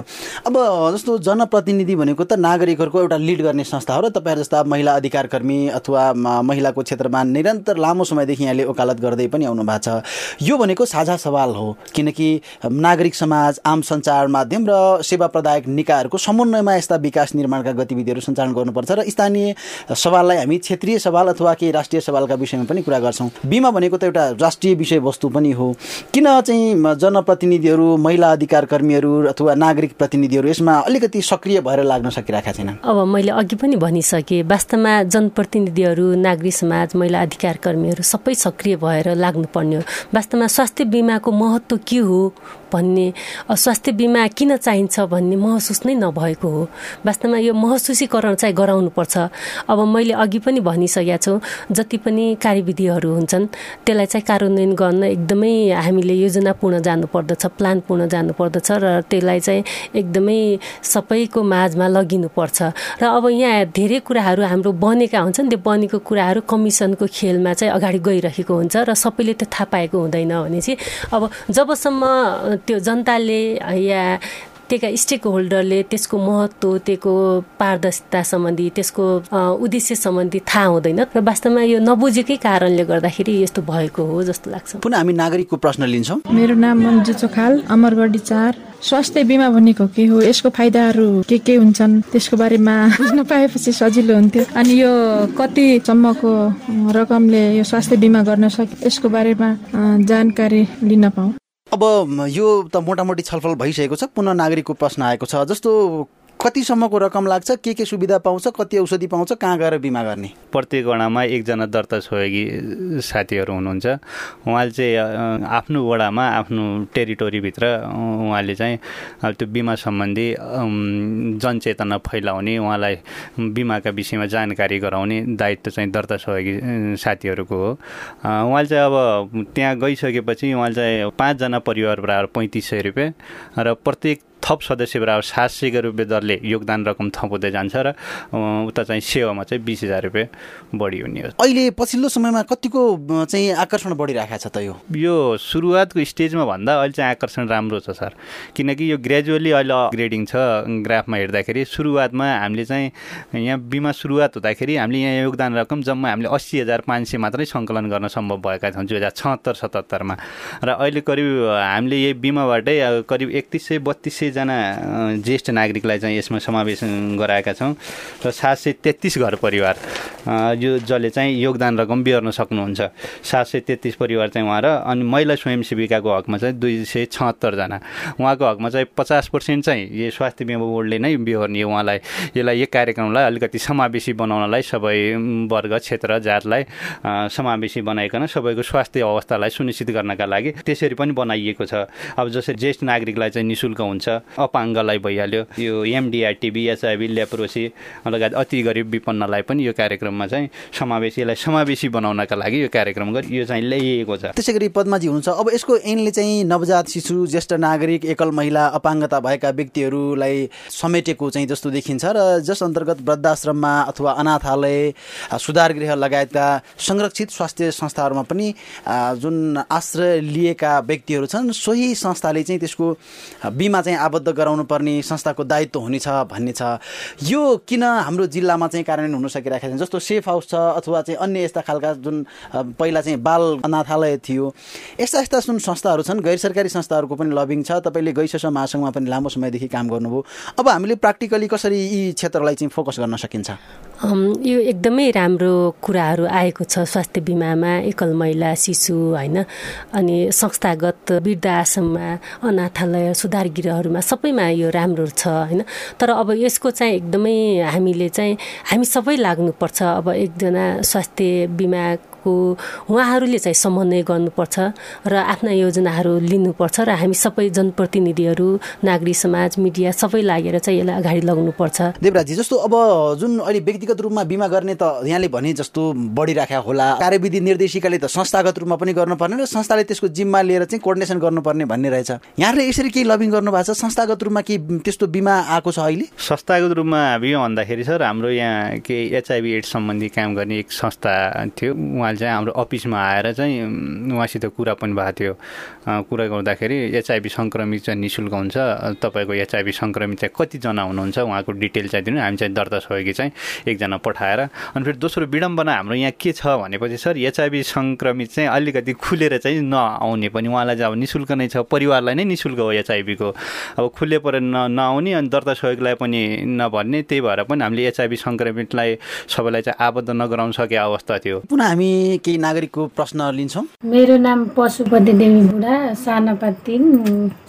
B: अब जस्तो जनप्रतिनिधि भनेको त नागरिकहरूको एउटा लिड गर्ने संस्था हो र तपाईँहरू जस्ता महिला अधिकार कर्मी अथवा महिलाको क्षेत्रमा निरन्तर लामो समयदेखि यहाँले वकालत गर्दै पनि आउनु भएको छ। यो भनेको साझा सवाल हो किनकि नागरिक समाज आम सञ्चार माध्यम र सेवा प्रदायक निकायहरूको समन्वयमा यस्ता विकास निर्माणका गतिविधिहरू सञ्चालन गर्नुपर्छ र स्थानीय सवाललाई हामी क्षेत्रीय सवाल अथवा केही राष्ट्रिय सवालका विषयमा पनि कुरा गर्छौँ। बिमा भनेको त एउटा राष्ट्रिय विषयवस्तु पनि हो। किन चाहिँ जनप्रतिनिधिहरू महिला अधिकार कर्मीहरू अथवा नागरिक प्रतिनिधिहरू यसमा अलिकति सक्रिय भएर लाग्न सकिरहेका छैन
F: अब मैले अघि पनि भनिसकेँ वास्तवमा जनप्रतिनिधिहरू नागरिक समाज महिला अधिकार कर्मीहरू सबै सक्रिय भएर लाग्नुपर्ने हो। वास्तवमा स्वास्थ्य बिमाको महत्त्व के हो? भन्ने स्वास्थ्य बिमा किन चाहिन्छ भन्ने महसुस नै नभएको हो। वास्तवमा यो महसुसीकरण चाहिँ गराउनुपर्छ। अब मैले अघि पनि भनिसकेका छौँ जति पनि कार्यविधिहरू हुन्छन् त्यसलाई चाहिँ कार्यान्वयन गर्न एकदमै हामीले योजनापूर्ण जानुपर्दछ प्लानपूर्ण जानुपर्दछ र त्यसलाई चाहिँ एकदमै सबैको माझमा लगिनुपर्छ। र अब यहाँ धेरै कुराहरू हाम्रो बनेका हुन्छन् त्यो बनेको कुराहरू कमिसनको खेलमा चाहिँ अगाडि गइरहेको हुन्छ र सबैले त्यो थाहा पाएको हुँदैन भने चाहिँ अब जबसम्म त्यो जनताले या त्यहाँ स्टेक होल्डरले त्यसको महत्त्व त्यसको पारदर्शिता सम्बन्धी त्यसको उद्देश्य सम्बन्धी थाहा हुँदैन र वास्तवमा यो नबुझेकै कारणले गर्दाखेरि यस्तो भएको हो जस्तो लाग्छ।
B: पुनः हामी नागरिकको प्रश्न लिन्छौँ।
H: मेरो नाम मन्जु चोखाल अमरगढी चार। स्वास्थ्य बिमा भनेको के हो? यसको फाइदाहरू के के हुन्छन्? त्यसको बारेमा बुझ्न पाएपछि सजिलो हुन्थ्यो। अनि यो कतिसम्मको रकमले यो स्वास्थ्य बिमा गर्न सक्यो यसको बारेमा जानकारी लिन पाऊ।
B: अब यो त मोटामोटी छलफल भइसकेको छ पुनः नागरिकको प्रश्न आएको छ। जस्तो कतिसम्मको रकम लाग्छ? के के सुविधा पाउँछ? कति औषधि पाउँछ? कहाँ गएर बिमा गर्ने?
D: प्रत्येक वडामा एकजना दर्ता सहयोगी साथीहरू हुनुहुन्छ। उहाँले चाहिँ आफ्नो वडामा आफ्नो टेरिटोरीभित्र उहाँले चाहिँ त्यो बिमा सम्बन्धी जनचेतना फैलाउने उहाँलाई बिमाका विषयमा जानकारी गराउने दायित्व चाहिँ दर्ता सहयोगी साथीहरूको हो। उहाँले चाहिँ अब त्यहाँ गइसकेपछि उहाँले चाहिँ पाँचजना परिवार बराबर पैँतिस सय रुपियाँ र प्रत्येक थप सदस्य बराबर सात सयको रुपियाँ दरले योगदान रकम थप हुँदै जान्छ र उता चाहिँ सेवामा चाहिँ बिस हजार रुपियाँ बढी हुने हो।
B: अहिले पछिल्लो समयमा कतिको चाहिँ आकर्षण बढिरहेको छ त यो?
D: यो सुरुवातको स्टेजमा भन्दा अहिले चाहिँ आकर्षण राम्रो छ सर। किनकि यो ग्रेजुअली अहिले ग्रेडिङ छ ग्राफमा हेर्दाखेरि सुरुवातमा हामीले चाहिँ यहाँ बिमा सुरुवात हुँदाखेरि हामीले यहाँ योगदान रकम जम्मा हामीले अस्सी हजार पाँच सय मात्रै सङ्कलन गर्न सम्भव भएका छौँ दुई हजार छहत्तर सतहत्तरमा। र अहिले करिब हामीले यही बिमाबाटै करिब एकतिस सय बत्तिस सय जना ज्येष्ठ नागरिकलाई चाहिँ यसमा समावेश गराएका छौँ र सात सय तेत्तिस घर परिवार यो जसले चाहिँ योगदान रकम बिहोर्न सक्नुहुन्छ। सात सय तेत्तिस परिवार चाहिँ उहाँ र अनि महिला स्वयंसेविकाको हकमा चाहिँ दुई सय छहत्तरजना उहाँको हकमा चाहिँ पचास पर्सेन्ट चाहिँ यो स्वास्थ्य बिमा बोर्डले नै बिहोर्ने उहाँलाई यसलाई यो कार्यक्रमलाई अलिकति समावेशी बनाउनलाई सबै वर्ग क्षेत्र जातलाई समावेशी बनाइकन सबैको स्वास्थ्य अवस्थालाई सुनिश्चित गर्नका लागि त्यसरी पनि बनाइएको छ। अब जसरी ज्येष्ठ नागरिकलाई चाहिँ नि शुल्क हुन्छ अपाङ्गलाई भइहाल्यो। यो एमडिआरटिबी एचआइभी ल्याप्रोसी लगायत अति गरिब विपन्नलाई पनि यो कार्यक्रममा चाहिँ समावेशी यसलाई समावेशी बनाउनका लागि यो कार्यक्रम यो चाहिँ ल्याइएको छ।
B: त्यसै गरी पद्माजी हुनुहुन्छ। अब यसको ऐनले चाहिँ नवजात शिशु ज्येष्ठ नागरिक एकल महिला अपाङ्गता भएका व्यक्तिहरूलाई समेटेको चाहिँ जस्तो देखिन्छ र जस अन्तर्गत वृद्धाश्रममा अथवा अनाथालय सुधार गृह लगायतका संरक्षित स्वास्थ्य संस्थाहरूमा पनि जुन आश्रय लिएका व्यक्तिहरू छन् सोही संस्थाले चाहिँ त्यसको बिमा चाहिँ आबद्ध गराउनु पर्ने संस्थाको दायित्व हुनेछ भन्ने छ। यो किन हाम्रो जिल्लामा चाहिँ कार्यान्वयन हुन सकिरहेको छैन? जस्तो सेफ हाउस छ अथवा चाहिँ अन्य यस्ता खालका जुन पहिला चाहिँ बाल अनाथालय थियो। यस्ता यस्ता जुन संस्थाहरू छन् गैर सरकारी संस्थाहरूको पनि लबिङ छ। तपाईँले गैसस महासङ्घमा पनि लामो समयदेखि काम गर्नुभयो। अब हामीले प्र्याक्टिकली कसरी यी क्षेत्रलाई चाहिँ फोकस गर्न सकिन्छ?
F: यो एकदमै राम्रो कुराहरू आएको छ स्वास्थ्य बिमामा एकल महिला शिशु होइन? अनि संस्थागत वृद्ध आश्रममा अनाथालय सुधार गृहहरूमा सबैमा यो राम्रो छ होइन? तर अब यसको चाहिँ एकदमै हामीले चाहिँ हामी सबै लाग्नुपर्छ। अब एकजना स्वास्थ्य बिमा उहाँहरूले चाहिँ समन्वय गर्नुपर्छ र आफ्ना योजनाहरू लिनुपर्छ र हामी सबै जनप्रतिनिधिहरू नागरिक समाज मिडिया सबै लागेर चाहिँ यसलाई अगाडि लगाउनुपर्छ।
B: देवराजी जस्तो अब जुन अहिले व्यक्तिगत रूपमा बिमा गर्ने त यहाँले भने जस्तो बढिराख्या होला कार्यविधि निर्देशिकाले त संस्थागत रूपमा पनि गर्नुपर्ने र संस्थाले त्यसको जिम्मा लिएर चाहिँ कोर्डिनेसन गर्नुपर्ने भन्ने रहेछ। यहाँले यसरी केही लबिङ गर्नु भएको छ? संस्थागत रूपमा केही त्यस्तो बिमा आएको छ अहिले?
D: संस्थागत रूपमा बिमा भन्दाखेरि सर हाम्रो यहाँ के एचआइभी एड्स सम्बन्धी काम गर्ने एक संस्था थियो। उहाँले चाहिँ हाम्रो अफिसमा आएर चाहिँ उहाँसित कुरा पनि भएको थियो। कुरा गर्दाखेरि एचआइभी सङ्क्रमित चाहिँ नि शुल्क हुन्छ। तपाईँको एचआइभी सङ्क्रमित चाहिँ कतिजना हुनुहुन्छ उहाँको डिटेल चाहिँ दिनु। हामी चाहिँ दर्ता सहयोगी चाहिँ एकजना पठाएर अनि फेरि दोस्रो विडम्बना हाम्रो यहाँ के छ भनेपछि सर एचआइभी सङ्क्रमित चाहिँ अलिकति खुलेर चाहिँ नआउने पनि उहाँलाई चाहिँ अब नि शुल्क नै छ परिवारलाई नै नि शुल्क हो एचआइभीको अब खुले परेर न नआउने अनि दर्ता सहयोगलाई पनि नभन्ने त्यही भएर पनि हामीले एचआइभी सङ्क्रमितलाई सबैलाई चाहिँ आबद्ध नगराउन सके अवस्था थियो।
B: पुनः हामी केही नागरिकको प्रश्न लिन्छौँ।
J: मेरो नाम पशुपति देवी बुढा सानापा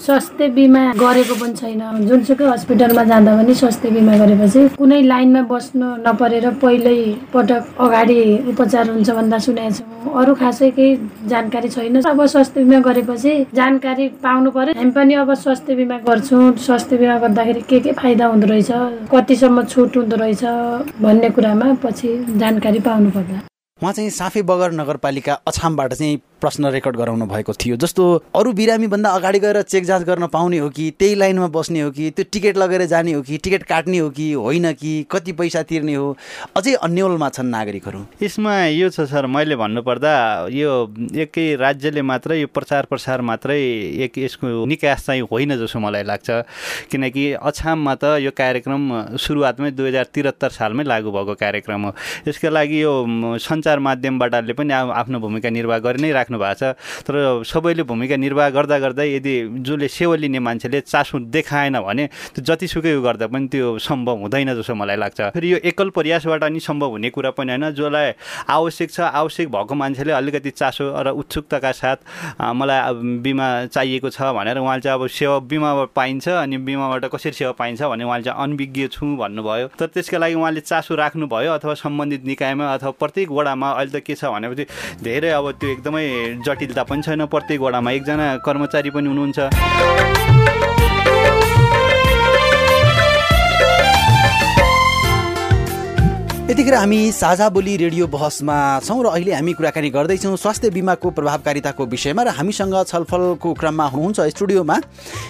J: स्वास्थ्य बिमा गरेको पनि छैन। जुनसुकै हस्पिटलमा जाँदा पनि स्वास्थ्य बिमा गरेपछि कुनै लाइनमा बस्नु नपरेर पहिल्यै पटक अगाडि उपचार हुन्छ भन्दा सुनेको छौँ अरू खासै केही जानकारी छैन। अब स्वास्थ्य बिमा गरेपछि जानकारी पाउनु पर्यो हामी पनि अब स्वास्थ्य बिमा गर्छौँ। स्वास्थ्य बिमा गर्दाखेरि के के फाइदा हुँदो रहेछ? कतिसम्म छुट हुँदो रहेछ? भन्ने कुरामा पछि जानकारी पाउनु पर्दा
B: उहाँ चाहिँ साफे बगर नगरपालिका अछामबाट चाहिँ प्रश्न रेकर्ड गराउनु भएको थियो। जस्तो अरू बिरामीभन्दा अगाडि गएर चेक जाँच गर्न पाउने हो कि त्यही लाइनमा बस्ने हो कि त्यो टिकट लगेर जाने हो कि टिकट काट्ने हो कि होइन कि कति पैसा तिर्ने हो अझै अन्यलमा छन् नागरिकहरू।
D: यसमा यो छ सर मैले भन्नुपर्दा यो एकै राज्यले मात्रै यो प्रचार प्रसार मात्रै एक यसको निकास चाहिँ होइन जस्तो मलाई लाग्छ। किनकि अछाममा त यो कार्यक्रम सुरुवातमै दुई हजार त्रिहत्तर सालमै लागू भएको कार्यक्रम हो। यसका लागि यो सञ्चार माध्यमबाटले पनि आफ्नो भूमिका निर्वाह गरि नै राख्नु भएको छ। तर सबैले भूमिका निर्वाह गर्दा गर्दा यदि जसले सेवा लिने मान्छेले चासो देखाएन भने त्यो जतिसुकै गर्दा पनि त्यो सम्भव हुँदैन जस्तो मलाई लाग्छ। फेरि यो एकल प्रयासबाट नि सम्भव हुने कुरा पनि होइन। जसलाई आवश्यक छ आवश्यक भएको मान्छेले अलिकति चासो र उत्सुकताका साथ मलाई बिमा चाहिएको छ भनेर उहाँले चाहिँ अब सेवा बिमा पाइन्छ अनि बिमाबाट कसरी सेवा पाइन्छ भने उहाँले चाहिँ अनभिज्ञ छु भन्नुभयो। तर त्यसका लागि उहाँले चासो राख्नुभयो अथवा सम्बन्धित निकायमा अथवा प्रत्येक वडामा अहिले त के छ भनेपछि धेरै अब त्यो एकदमै जटिलता पनि छैन प्रत्येक वडामा एकजना कर्मचारी पनि हुनुहुन्छ।
B: यतिखेर हामी साझा बोली रेडियो बहसमा छौँ र अहिले हामी कुराकानी गर्दैछौँ स्वास्थ्य बिमाको प्रभावकारिताको विषयमा र हामीसँग छलफलको क्रममा हुनुहुन्छ स्टुडियोमा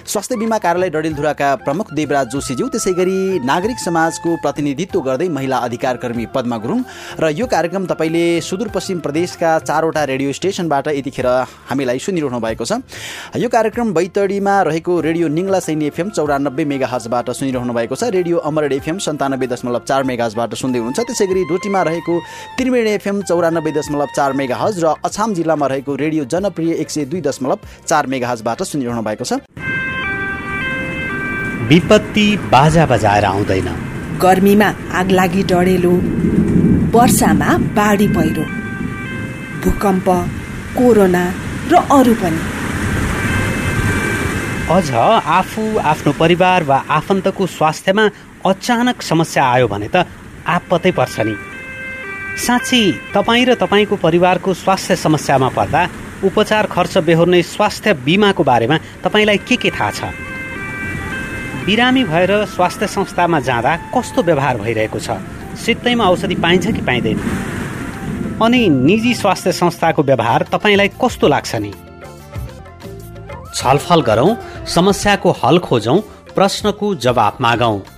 B: स्वास्थ्य बिमा कार्यालय डडेलधुराका प्रमुख देवराज जोशीज्यू। त्यसै गरी नागरिक समाजको प्रतिनिधित्व गर्दै महिला अधिकार कर्मी पद्मा गुरुङ र यो कार्यक्रम तपाईँले सुदूरपश्चिम प्रदेशका चारवटा रेडियो स्टेसनबाट यतिखेर हामीलाई सुनिरहनु भएको छ। यो कार्यक्रम बैतडीमा रहेको रेडियो निङ्ला सैन्य एफएम चौरानब्बे मेगा हजबाट सुनिरहनु भएको छ। रेडियो अमर एफएम सन्तानब्बे दशमलव चार मेगा हजबाट सुन्दै हुनुहुन्छ। त्यसै गरी डोटीमा रहेको त्रिवेणी एफएम चौरानब्बे दशमलव चार मेगा हज र अछाम जिल्लामा रहेको रेडियो जनप्रिय एक सय दुई दशमलव चार मेगा हजबाट सुनिरहनु भएको छ।
K: विपत्ति बाजा बजाएर आउँदैन।
E: गर्मीमा आगलागी डढेलो वर्षामा बाढी पहिरो भूकम्प कोरोना र अरू पनि।
K: अझ आफू आफ्नो परिवार वा आफन्तको स्वास्थ्यमा अचानक समस्या आयो भने त आपतै पर्छ नि। साँच्ची तपाईँ र तपाईँको परिवारको स्वास्थ्य समस्यामा पर्दा उपचार खर्च बेहोर्ने स्वास्थ्य बिमाको बारेमा तपाईँलाई के के थाहा छ? बिरामी भएर स्वास्थ्य संस्थामा जाँदा कस्तो व्यवहार भइरहेको छ? सित्तैमा औषधि पाइन्छ कि पाइँदैन? अनि निजी स्वास्थ्य संस्थाको व्यवहार तपाईँलाई कस्तो लाग्छ नि? छलफल गरौँ समस्याको हल खोजौँ प्रश्नको जवाब मागौँ।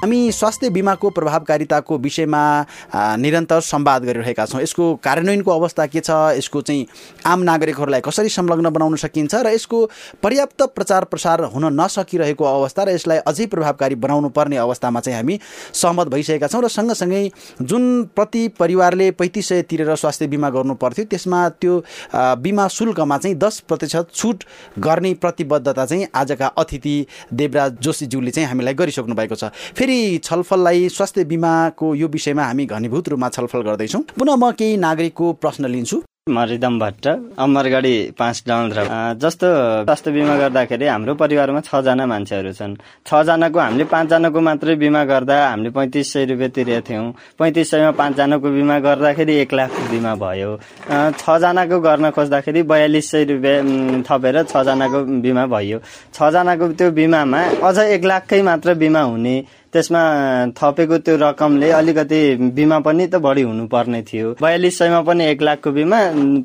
B: हामी स्वास्थ्य बिमाको प्रभावकारिताको विषयमा निरन्तर संवाद गरिरहेका छौँ। यसको कार्यान्वयनको अवस्था के छ? यसको चाहिँ आम नागरिकहरूलाई कसरी संलग्न बनाउन सकिन्छ? र यसको पर्याप्त प्रचार प्रसार हुन नसकिरहेको अवस्था र यसलाई अझै प्रभावकारी बनाउनु पर्ने अवस्थामा चाहिँ हामी सहमत भइसकेका छौँ। र सँगसँगै जुन प्रति परिवारले पैँतिस सय तिरेर स्वास्थ्य बिमा गर्नु पर्थ्यो त्यसमा त्यो बिमा शुल्कमा चाहिँ दस प्रतिशत छुट गर्ने प्रतिबद्धता चाहिँ आजका अतिथि देवराज जोशीज्यूले चाहिँ हामीलाई गरिसक्नु भएको छ। फेरि छलफललाई स्वास्थ्य बिमाको यो विषयमा हामी घनीभूत रूपमा छलफल गर्दैछौँ। पुनः म केही नागरिकको प्रश्न लिन्छु।
L: मरिदम भट्ट अमरगढी पाँच डाउन्द्र जस्तो स्वास्थ्य बिमा गर्दाखेरि हाम्रो परिवारमा छजना मान्छेहरू छन्। छजनाको हामीले पाँचजनाको मात्रै बिमा गर्दा हामीले पैँतिस सय रुपियाँ तिरेका थियौँ। पैँतिस सयमा पाँचजनाको बिमा गर्दाखेरि एक लाख बिमा भयो। छजनाको गर्न खोज्दाखेरि बयालिस सय रुपियाँ थपेर छजनाको बिमा भयो। छजनाको त्यो बिमामा अझ एक लाखकै मात्र बिमा हुने त्यसमा थपेको त्यो रकमले अलिकति बिमा पनि त बढी हुनुपर्ने थियो। बयालिस सयमा पनि एक लाखको बिमा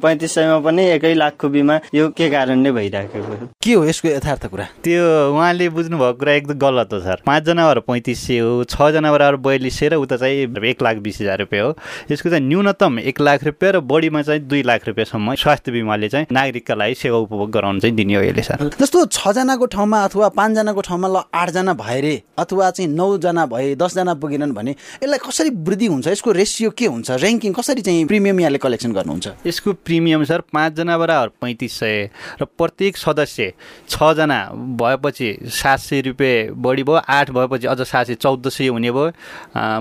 L: पैँतिस सयमा पनि एकै लाखको बिमा यो के कारणले भइराखेको
B: के हो यसको यथार्थ कुरा?
D: त्यो उहाँले बुझ्नुभएको कुरा एकदम गलत हो सर। पाँचजना भएर पैँतिस सय हो छजना बराबर बयालिस सय र उता चाहिँ एक लाख बिस हजार रुपियाँ हो। यसको चाहिँ न्यूनतम एक लाख रुपियाँ र बढीमा चाहिँ दुई लाख रुपियाँसम्म स्वास्थ्य बिमाले चाहिँ नागरिकका लागि सेवा उपभोग गराउनु चाहिँ दिने हो यसले सर।
B: जस्तो छजनाको ठाउँमा अथवा पाँचजनाको ठाउँमा ल आठजना भएरे अथवा चाहिँ नौ नौजना भए दसजना पुगेनन् भने यसलाई कसरी वृद्धि हुन्छ? यसको रेसियो के हुन्छ? ऱ्याङ्किङ कसरी चाहिँ प्रिमियम यहाँले कलेक्सन गर्नुहुन्छ?
D: यसको प्रिमियम सर पाँचजना बराबर पैँतिस सय र प्रत्येक सदस्य छजना भएपछि सात सय रुपियाँ बढी भयो आठ भएपछि अझ सात सय चौध सय हुने भयो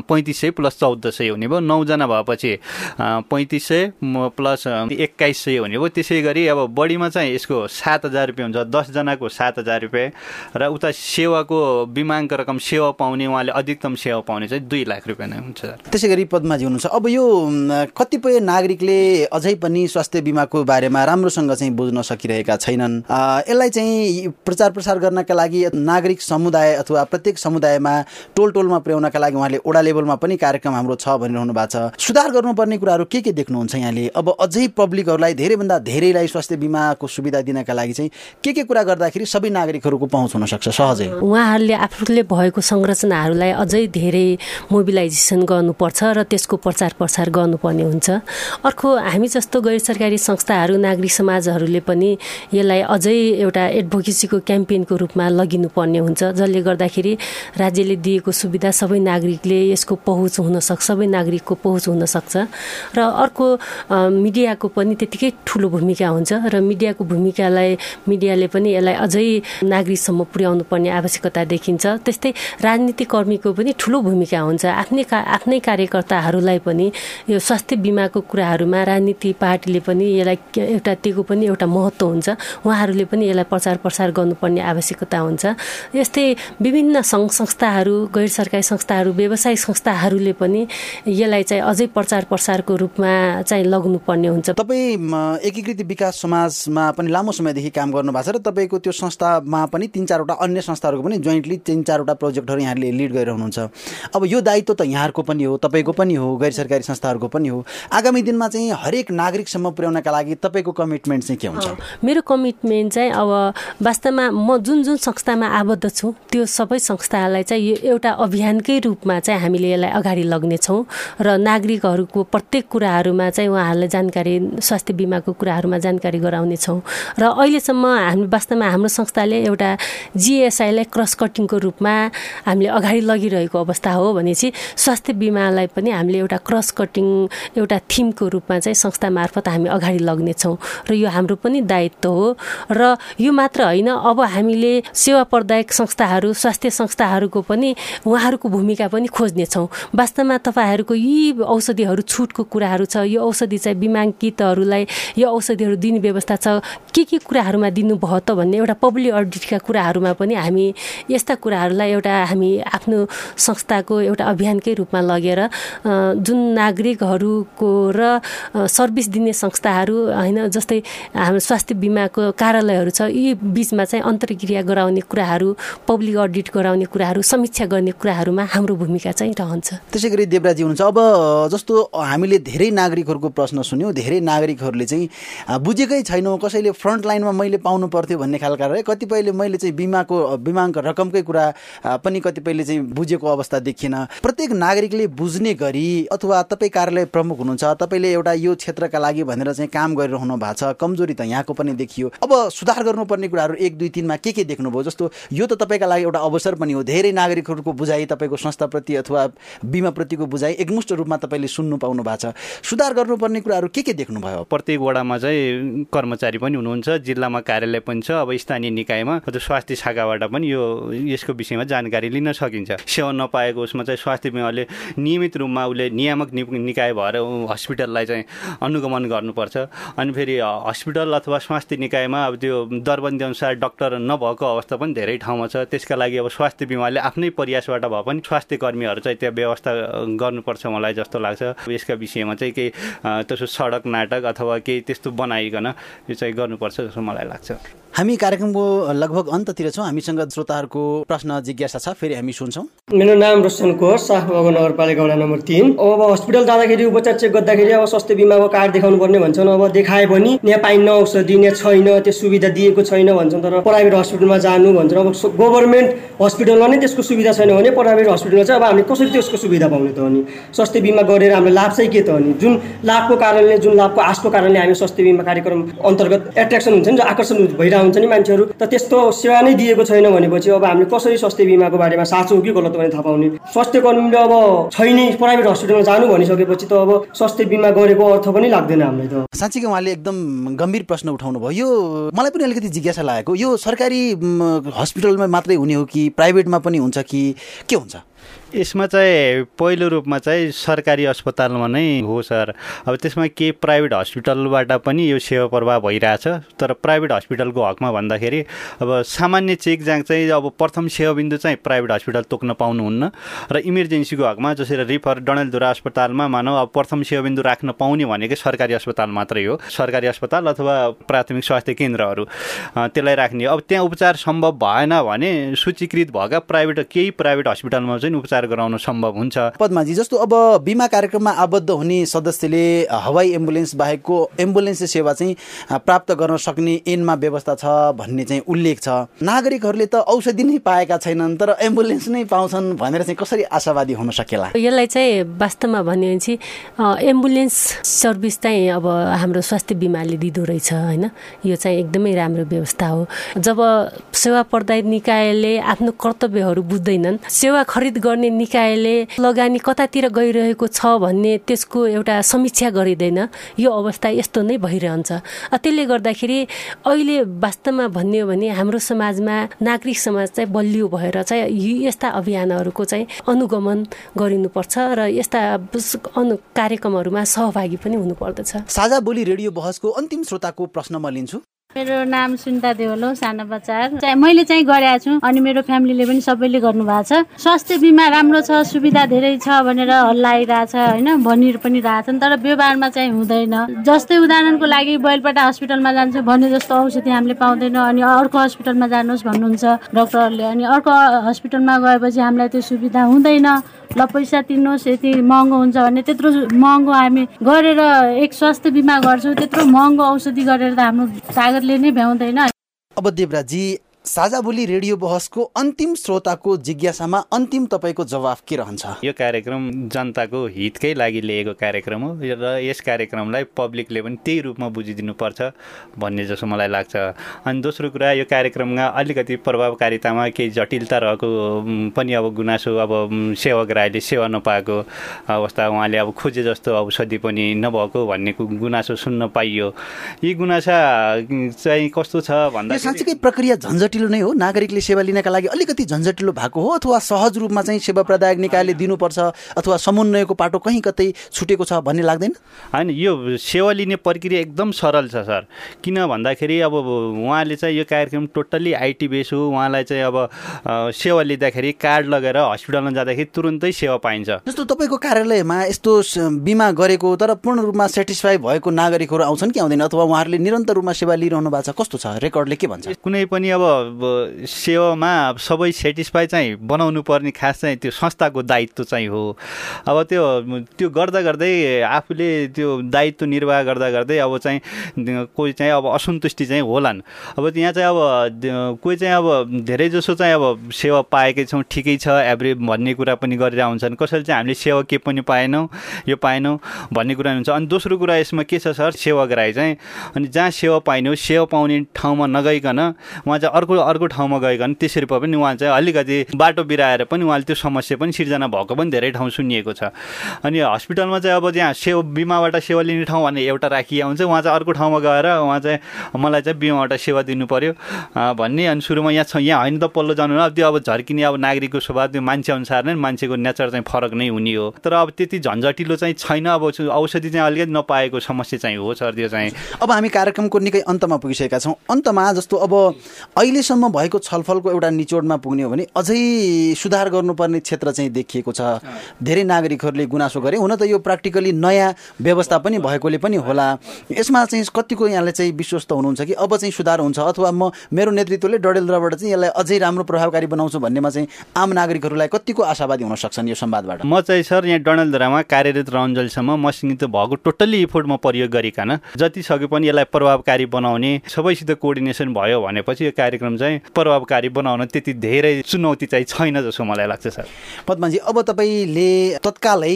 D: पैँतिस सय प्लस चौध सय हुने भयो नौजना भएपछि पैँतिस सय प्लस एक्काइस सय हुने भयो। त्यसै गरी अब बढीमा चाहिँ यसको सात हजार रुपियाँ हुन्छ दसजनाको सात हजार रुपियाँ र उता सेवाको बिमाङको रकम सेवा पाउने उहाँले अधिकतम सेवा पाउने चाहिँ दुई लाख रुपियाँ नै हुन्छ
B: त्यसै गरी पद्माजी हुनुहुन्छ। अब यो कतिपय नागरिकले अझै पनि स्वास्थ्य बिमाको बारेमा राम्रोसँग चाहिँ बुझ्न सकिरहेका छैनन्। यसलाई चाहिँ प्रचार प्रसार गर्नका लागि नागरिक समुदाय अथवा प्रत्येक समुदायमा टोल टोलमा पुर्याउनका लागि उहाँले ओडा लेभलमा पनि कार्यक्रम हाम्रो छ भनिरहनु भएको छ। सुधार गर्नुपर्ने कुराहरू के के देख्नुहुन्छ यहाँले? अब अझै पब्लिकहरूलाई धेरैभन्दा धेरैलाई स्वास्थ्य बिमाको सुविधा दिनका लागि चाहिँ के के कुरा गर्दाखेरि सबै नागरिकहरूको पहुँच हुन सक्छ सहजै
F: उहाँहरूले आफूले भएको संरचनाहरूलाई अझै धेरै मोबिलाइजेसन गर्नुपर्छ र त्यसको प्रचार प्रसार गर्नुपर्ने हुन्छ। अर्को हामी जस्तो गैर सरकारी संस्थाहरू नागरिक समाजहरूले पनि यसलाई अझै एउटा एडभोकेसीको क्याम्पेनको रूपमा लगिनुपर्ने हुन्छ जसले गर्दाखेरि राज्यले दिएको सुविधा सबै नागरिकले यसको पहुँच हुनसक्छ सबै नागरिकको पहुँच हुनसक्छ। र अर्को मिडियाको पनि त्यतिकै ठुलो भूमिका हुन्छ र मिडियाको भूमिकालाई मिडियाले पनि यसलाई अझै नागरिकसम्म पुर्याउनु पर्ने आवश्यकता देखिन्छ। त्यस्तै राजनीतिक कर्मीको पनि ठुलो भूमिका हुन्छ। आफ्नै का आफ्नै कार्यकर्ताहरूलाई पनि यो स्वास्थ्य बिमाको कुराहरूमा राजनीति पार्टीले पनि यसलाई एउटा दिएको पनि एउटा महत्त्व हुन्छ। उहाँहरूले पनि यसलाई प्रचार प्रसार गर्नुपर्ने आवश्यकता हुन्छ। यस्तै विभिन्न सङ्घ संस्थाहरू गैर सरकारी संस्थाहरू व्यवसायिक संस्थाहरूले पनि यसलाई चाहिँ अझै प्रचार प्रसारको रूपमा चाहिँ लग्नुपर्ने हुन्छ।
B: तपाईँ एकीकृत विकास समाजमा पनि लामो समयदेखि काम गर्नु भएको छ र तपाईँको त्यो संस्थामा पनि तिन चारवटा अन्य संस्थाहरूको पनि जोइन्टली तिन चारवटा प्रोजेक्टहरू यहाँले लिड गरिरहनुहुन्छ अब यो दायित्व त यहाँहरूको पनि हो तपाईँको पनि हो गैर सरकारी संस्थाहरूको पनि हो। आगामी दिनमा चाहिँ हरेक नागरिकसम्म पुर्याउनका लागि तपाईँको कमिटमेन्ट चाहिँ के हुन्छ?
F: मेरो कमिटमेन्ट चाहिँ अब वास्तवमा म जुन जुन संस्थामा आबद्ध छु त्यो सबै संस्थालाई चाहिँ यो एउटा अभियानकै रूपमा चाहिँ हामीले यसलाई अगाडि लग्नेछौँ। र नागरिकहरूको प्रत्येक कुराहरूमा चाहिँ उहाँहरूलाई जानकारी स्वास्थ्य बिमाको कुराहरूमा जानकारी गराउनेछौँ। र अहिलेसम्म हामी वास्तवमा हाम्रो संस्थाले एउटा जिएसआईलाई क्रस कटिङको रूपमा हामीले अगाडि लगिरहेको अवस्था हो भनेपछि स्वास्थ्य बिमालाई पनि हामीले एउटा क्रस कटिङ एउटा थिमको रूपमा चाहिँ संस्था मार्फत हामी अगाडि लग्नेछौँ। र यो हाम्रो पनि दायित्व हो। र यो मात्र होइन अब हामीले सेवा प्रदायक संस्थाहरू स्वास्थ्य संस्थाहरूको पनि उहाँहरूको भूमिका पनि खोज्नेछौँ। वास्तवमा तपाईँहरूको यी औषधिहरू छुटको कुराहरू छ यो औषधि चाहिँ बिमाङ्कितहरूलाई यो औषधिहरू दिने व्यवस्था छ। के के कुराहरूमा दिनुभयो त भन्ने एउटा पब्लिक अडिटका कुराहरूमा पनि हामी यस्ता कुराहरूलाई एउटा हामी आफ्नो संस्थाको एउटा अभियानकै रूपमा लगेर जुन नागरिकहरूको र सर्भिस दिने संस्थाहरू होइन जस्तै हाम्रो स्वास्थ्य बिमाको कार्यालयहरू छ यी बिचमा चाहिँ अन्तर्क्रिया गराउने कुराहरू पब्लिक अडिट गराउने कुराहरू समीक्षा गर्ने कुराहरूमा हाम्रो भूमिका चाहिँ रहन्छ।
B: त्यसै गरी देवराजी हुनुहुन्छ। अब जस्तो हामीले धेरै नागरिकहरूको प्रश्न सुन्यौँ धेरै नागरिकहरूले चाहिँ बुझेकै छैनौँ कसैले फ्रन्ट लाइनमा मैले पाउनु पर्थ्यो भन्ने खालका रहे कतिपयले मैले चाहिँ बिमाको बिमाको रकमकै कुरा पनि कतिपयले चाहिँ बुझेको अवस्था देखिएन प्रत्येक नागरिकले बुझ्ने गरी अथवा तपाईँ कार्यालय प्रमुख हुनुहुन्छ तपाईँले एउटा यो क्षेत्रका लागि भनेर चाहिँ काम गरिरहनु भएको छ कमजोरी त यहाँको पनि देखियो। अब सुधार गर्नुपर्ने कुराहरू एक दुई तिनमा के के देख्नुभयो? जस्तो यो त तपाईँका लागि एउटा अवसर पनि हो। धेरै नागरिकहरूको बुझाइ तपाईँको संस्थाप्रति अथवा बिमाप्रतिको बुझाइ एकमुष्ट रूपमा तपाईँले सुन्नु पाउनु भएको छ। सुधार गर्नुपर्ने कुराहरू के के देख्नुभयो?
D: प्रत्येक वडामा चाहिँ कर्मचारी पनि हुनुहुन्छ जिल्लामा कार्यालय पनि छ अब स्थानीय निकायमा स्वास्थ्य शाखाबाट पनि यो यसको विषयमा जानकारी लिन सकिन्छ। सेवा नपाएको उसमा चाहिँ स्वास्थ्य बिमाले नियमित रूपमा उसले नियामक निकाय भएर हस्पिटललाई चाहिँ अनुगमन गर्नुपर्छ। अनि फेरि हस्पिटल अथवा स्वास्थ्य निकायमा अब त्यो दरबन्दी अनुसार डक्टर नभएको अवस्था पनि धेरै ठाउँमा छ। त्यसका लागि अब स्वास्थ्य बिमाले आफ्नै प्रयासबाट भए पनि स्वास्थ्य कर्मीहरू चाहिँ त्यहाँ व्यवस्था गर्नुपर्छ मलाई जस्तो लाग्छ। यसका विषयमा चाहिँ केही त्यसो सडक नाटक अथवा केही त्यस्तो बनाइकन यो चाहिँ गर्नुपर्छ जस्तो मलाई लाग्छ।
B: हामी कार्यक्रमको लगभग अन्ततिर छौँ। हामीसँग श्रोताहरूको प्रश्न जिज्ञासा छ फेरि हामी सुन्छौँ।
M: मेरो नाम रोशन कोर साहबाग नगरपालिका वडा नम्बर तिन। अब हस्पिटल जाँदाखेरि उपचार चेक गर्दाखेरि अब स्वास्थ्य बिमाको कार्ड देखाउनु पर्ने भन्छन्। अब देखाए पनि यहाँ पाइन्न औषधि यहाँ छैन त्यो सुविधा दिएको छैन भन्छन्। तर प्राइभेट हस्पिटलमा जानु भन्छन्। अब गभर्मेन्ट हस्पिटलमा नै त्यसको सुविधा छैन भने प्राइभेट हस्पिटलमा चाहिँ अब हामीले कसरी त्यसको सुविधा पाउने त अनि? स्वास्थ्य बिमा गरेर हाम्रो लाभ चाहिँ के त अनि? जुन लाभको कारणले जुन लाभको आशको कारणले हामी स्वास्थ्य बिमा कार्यक्रम अन्तर्गत एट्र्याक्सन हुन्छ नि आकर्षण भइरहन्छ हुन्छ नि मान्छेहरू। त त्यस्तो सेवा नै दिएको छैन भनेपछि अब हामीले कसरी स्वास्थ्य बिमाको बारेमा साँचो हो कि गलत भने थाहा पाउने? स्वास्थ्य कर्मीले अब छैनै प्राइभेट हस्पिटलमा जानु भनिसकेपछि त अब स्वास्थ्य बिमा गरेको अर्थ पनि लाग्दैन हामीलाई त।
B: साँच्चीकै उहाँले एकदम गम्भीर प्रश्न उठाउनु भयो। यो मलाई पनि अलिकति जिज्ञासा लागेको यो सरकारी हस्पिटलमा मात्रै हुने हो कि प्राइभेटमा पनि हुन्छ कि के हुन्छ?
D: यसमा चाहिँ पहिलो रूपमा चाहिँ सरकारी अस्पतालमा नै हो सर। अब त्यसमा केही प्राइभेट हस्पिटलबाट पनि यो सेवा प्रवाह भइरहेछ। तर प्राइभेट हस्पिटलको हकमा भन्दाखेरि अब सामान्य चेक जाँच चाहिँ अब प्रथम सेवा बिन्दु चाहिँ प्राइभेट हस्पिटल तोक्न पाउनुहुन्न। र इमर्जेन्सीको हकमा जसरी रिफर डणेलधुरा अस्पतालमा मानव अब प्रथम सेवा बिन्दु राख्न पाउने भनेकै सरकारी अस्पताल मात्रै हो। सरकारी अस्पताल अथवा प्राथमिक स्वास्थ्य केन्द्रहरू त्यसलाई राख्ने। अब त्यहाँ उपचार सम्भव भएन भने सूचीकृत भएका प्राइभेट केही प्राइभेट हस्पिटलमा चाहिँ उपचार गराउन सम्भव हुन्छ।
B: पद्माजी जस्तो अब बिमा कार्यक्रममा आबद्ध हुने सदस्यले हवाई एम्बुलेन्स बाहेकको एम्बुलेन्स सेवा चाहिँ प्राप्त गर्न सक्ने ऐनमा व्यवस्था छ भन्ने चाहिँ उल्लेख छ। नागरिकहरूले त औषधि नै पाएका छैनन् तर एम्बुलेन्स नै पाउँछन् भनेर चाहिँ कसरी आशावादी हुन सकेला?
F: यसलाई चाहिँ वास्तवमा भन्यो भने चाहिँ एम्बुलेन्स सर्भिस चाहिँ अब हाम्रो स्वास्थ्य बिमाले दिँदो रहेछ होइन? यो चाहिँ एकदमै राम्रो व्यवस्था हो। जब सेवा प्रदाय निकायले आफ्नो कर्तव्यहरू बुझ्दैनन् सेवा खरिद गर्ने निकायले लगानी कतातिर गइरहेको छ भन्ने त्यसको एउटा समीक्षा गरिँदैन। यो अवस्था यस्तो नै भइरहन्छ। त्यसले गर्दाखेरि अहिले वास्तवमा भन्ने भने हाम्रो समाजमा नागरिक समाज चाहिँ बलियो भएर चाहिँ यस्ता अभियानहरूको चाहिँ अनुगमन गरिनुपर्छ र यस्ता अनु कार्यक्रमहरूमा सहभागी पनि हुनुपर्दछ।
B: साझा बोली रेडियो बहसको अन्तिम श्रोताको प्रश्न म लिन्छु।
J: मेरो नाम सुनिता देवल हो सानो चाहिँ मैले चाहिँ गरेको छु अनि मेरो फ्यामिलीले पनि सबैले गर्नुभएको छ। स्वास्थ्य बिमा राम्रो छ सुविधा धेरै छ भनेर हल्ला आइरहेछ होइन? भनिर पनि रहेछन् तर व्यवहारमा चाहिँ हुँदैन। जस्तै उदाहरणको लागि बैलपाटा हस्पिटलमा जान्छु भने जस्तो औषधि हामीले पाउँदैनौँ अनि अर्को हस्पिटलमा जानुहोस् भन्नुहुन्छ डक्टरहरूले अनि अर्को हस्पिटलमा गएपछि हामीलाई त्यो सुविधा हुँदैन। ल पैसा तिर्नुहोस् यति महँगो हुन्छ भने त्यत्रो महँगो हामी गरेर एक स्वास्थ्य बिमा गर्छौँ त्यत्रो महँगो औषधि गरेर त हाम्रो तागतले नै भ्याउँदैन।
B: अब देवराजी साझा बोली रेडियो बहसको अन्तिम श्रोताको जिज्ञासामा अन्तिम तपाईँको जवाफ के रहन्छ?
D: यो कार्यक्रम जनताको हितकै लागि लिएको कार्यक्रम हो र यस कार्यक्रमलाई पब्लिकले पनि त्यही रूपमा बुझिदिनुपर्छ भन्ने जस्तो मलाई लाग्छ। अनि दोस्रो कुरा यो कार्यक्रममा अलिकति प्रभावकारितामा केही जटिलता रहेको पनि अब गुनासो अब उम्, सेवाग्राहीले सेवा नपाएको अवस्था उहाँले अब खोजे जस्तो औषधि पनि नभएको भन्ने गुनासो सुन्न पाइयो। यी गुनासा चाहिँ कस्तो छ भन्दा
B: साँच्चीकै प्रक्रिया झन्झटिलो नै हो। नागरिकले सेवा लिनका लागि अलिकति झन्झटिलो भएको हो अथवा सहज रूपमा चाहिँ सेवा प्रदायक निकायले दिनुपर्छ अथवा समन्वयको पाटो कहीँ कतै छुटेको छ भन्ने लाग्दैन?
D: होइन यो सेवा लिने प्रक्रिया एकदम सरल छ सर। किन भन्दाखेरि अब उहाँले चाहिँ यो कार्यक्रम टोटल्ली आइटी बेस हो। उहाँलाई चाहिँ अब सेवा लिँदाखेरि कार्ड लगेर हस्पिटलमा जाँदाखेरि तुरुन्तै सेवा पाइन्छ।
B: जस्तो तपाईँको कार्यालयमा यस्तो बिमा गरेको तर पूर्ण रूपमा सेटिस्फाई भएको नागरिकहरू आउँछन् कि आउँदैन? अथवा उहाँहरूले निरन्तर रूपमा सेवा लिइरहनु भएको छ? कस्तो छ? रेकर्डले के भन्छ?
D: कुनै पनि अब अब सेवामा सबै सेटिस्फाई चाहिँ बनाउनु पर्ने खास चाहिँ त्यो संस्थाको दायित्व चाहिँ हो। अब त्यो त्यो गर्दा गर्दै आफूले त्यो दायित्व निर्वाह गर्दा गर्दै अब चाहिँ कोही चाहिँ अब असन्तुष्टि चाहिँ होलान्। अब यहाँ चाहिँ अब कोही चाहिँ अब धेरै जसो चाहिँ अब सेवा पाएकै छौँ ठिकै छ एभरेज भन्ने कुरा पनि गरेर हुन्छन् कसैले चाहिँ हामीले सेवा के पनि पाएनौँ यो पाएनौँ भन्ने कुरा हुन्छ। अनि दोस्रो कुरा यसमा के छ सर? सेवाग्राही चाहिँ अनि जहाँ सेवा पाइने सेवा पाउने ठाउँमा नगइकन उहाँ चाहिँ अर्को अर्को ठाउँमा गइकन त्यसरी भए पनि उहाँ चाहिँ अलिकति बाटो बिराएर पनि उहाँले त्यो समस्या पनि सिर्जना भएको पनि धेरै ठाउँ सुनिएको छ। अनि हस्पिटलमा चाहिँ अब त्यहाँ सेवा बिमाबाट सेवा लिने ठाउँ भन्ने एउटा राखिएको हुन्छ उहाँ चाहिँ अर्को ठाउँमा गएर उहाँ चाहिँ मलाई चाहिँ बिमाबाट सेवा दिनु पर्यो अँ, भन्ने अनि सुरुमा यहाँ छ यहाँ होइन त पल्लो जानु अब त्यो अब झर्किने अब नागरिकको स्वभाव त्यो मान्छे अनुसार नै मान्छेको नेचर चाहिँ फरक नै हुने हो। तर अब त्यति झन्झटिलो चाहिँ छैन अब औषधि चाहिँ अलिकति नपाएको समस्या चाहिँ हो सर त्यो चाहिँ।
B: अब हामी कार्यक्रमको निकै अन्तमा पुगिसकेका छौँ। अन्तमा जस्तो अब अहिलेसम्म भएको छलफलको एउटा निचोडमा पुग्ने हो भने अझै सुधार गर्नुपर्ने क्षेत्र चाहिँ देखिएको छ। धेरै नागरिकहरूले गुनासो गरे। हुन त यो प्र्याक्टिकली नयाँ व्यवस्था पनि भएकोले पनि होला। यसमा चाहिँ कतिको यहाँले चाहिँ विश्वस्त हुनुहुन्छ कि अब चाहिँ सुधार हुन्छ अथवा म मेरो नेतृत्वले डडेलद्राबाट चाहिँ यसलाई अझै राम्रो प्रभावकारी बनाउँछु भन्नेमा चाहिँ आम नागरिकहरूलाई कतिको आशावादी हुन सक्छन् यो संवादबाट?
D: म चाहिँ सर यहाँ डणेलधरामा कार्यरत रहन्जेलसम्म मसँग त भएको टोटल्ली इफोर्ट म प्रयोग गरिकन जति सके पनि यसलाई प्रभावकारी बनाउने सबैसित कोअर्डिनेसन भयो भनेपछि यो कार्यक्रम कार्यक्रम चाहिँ प्रभावकारी बनाउन त्यति धेरै चुनौती चाहिँ छैन जसो मलाई लाग्छ सर।
B: पद्माजी अब तपाईँले तत्कालै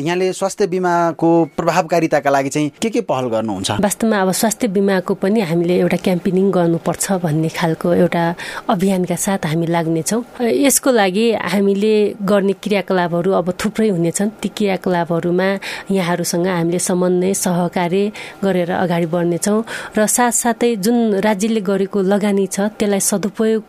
B: यहाँले स्वास्थ्य बिमाको प्रभावकारिताका लागि चाहिँ के के पहल गर्नुहुन्छ?
F: वास्तवमा अब स्वास्थ्य बिमाको पनि हामीले एउटा क्याम्पेनिङ गर्नुपर्छ भन्ने खालको एउटा अभियानका साथ हामी लाग्नेछौँ। यसको लागि हामीले गर्ने क्रियाकलापहरू अब थुप्रै हुनेछन्। ती क्रियाकलापहरूमा यहाँहरूसँग हामीले समन्वय सहकार्य गरेर अगाडि बढ्नेछौँ। र साथसाथै जुन राज्यले गरेको लगानी छ त्यसलाई सदुपयोग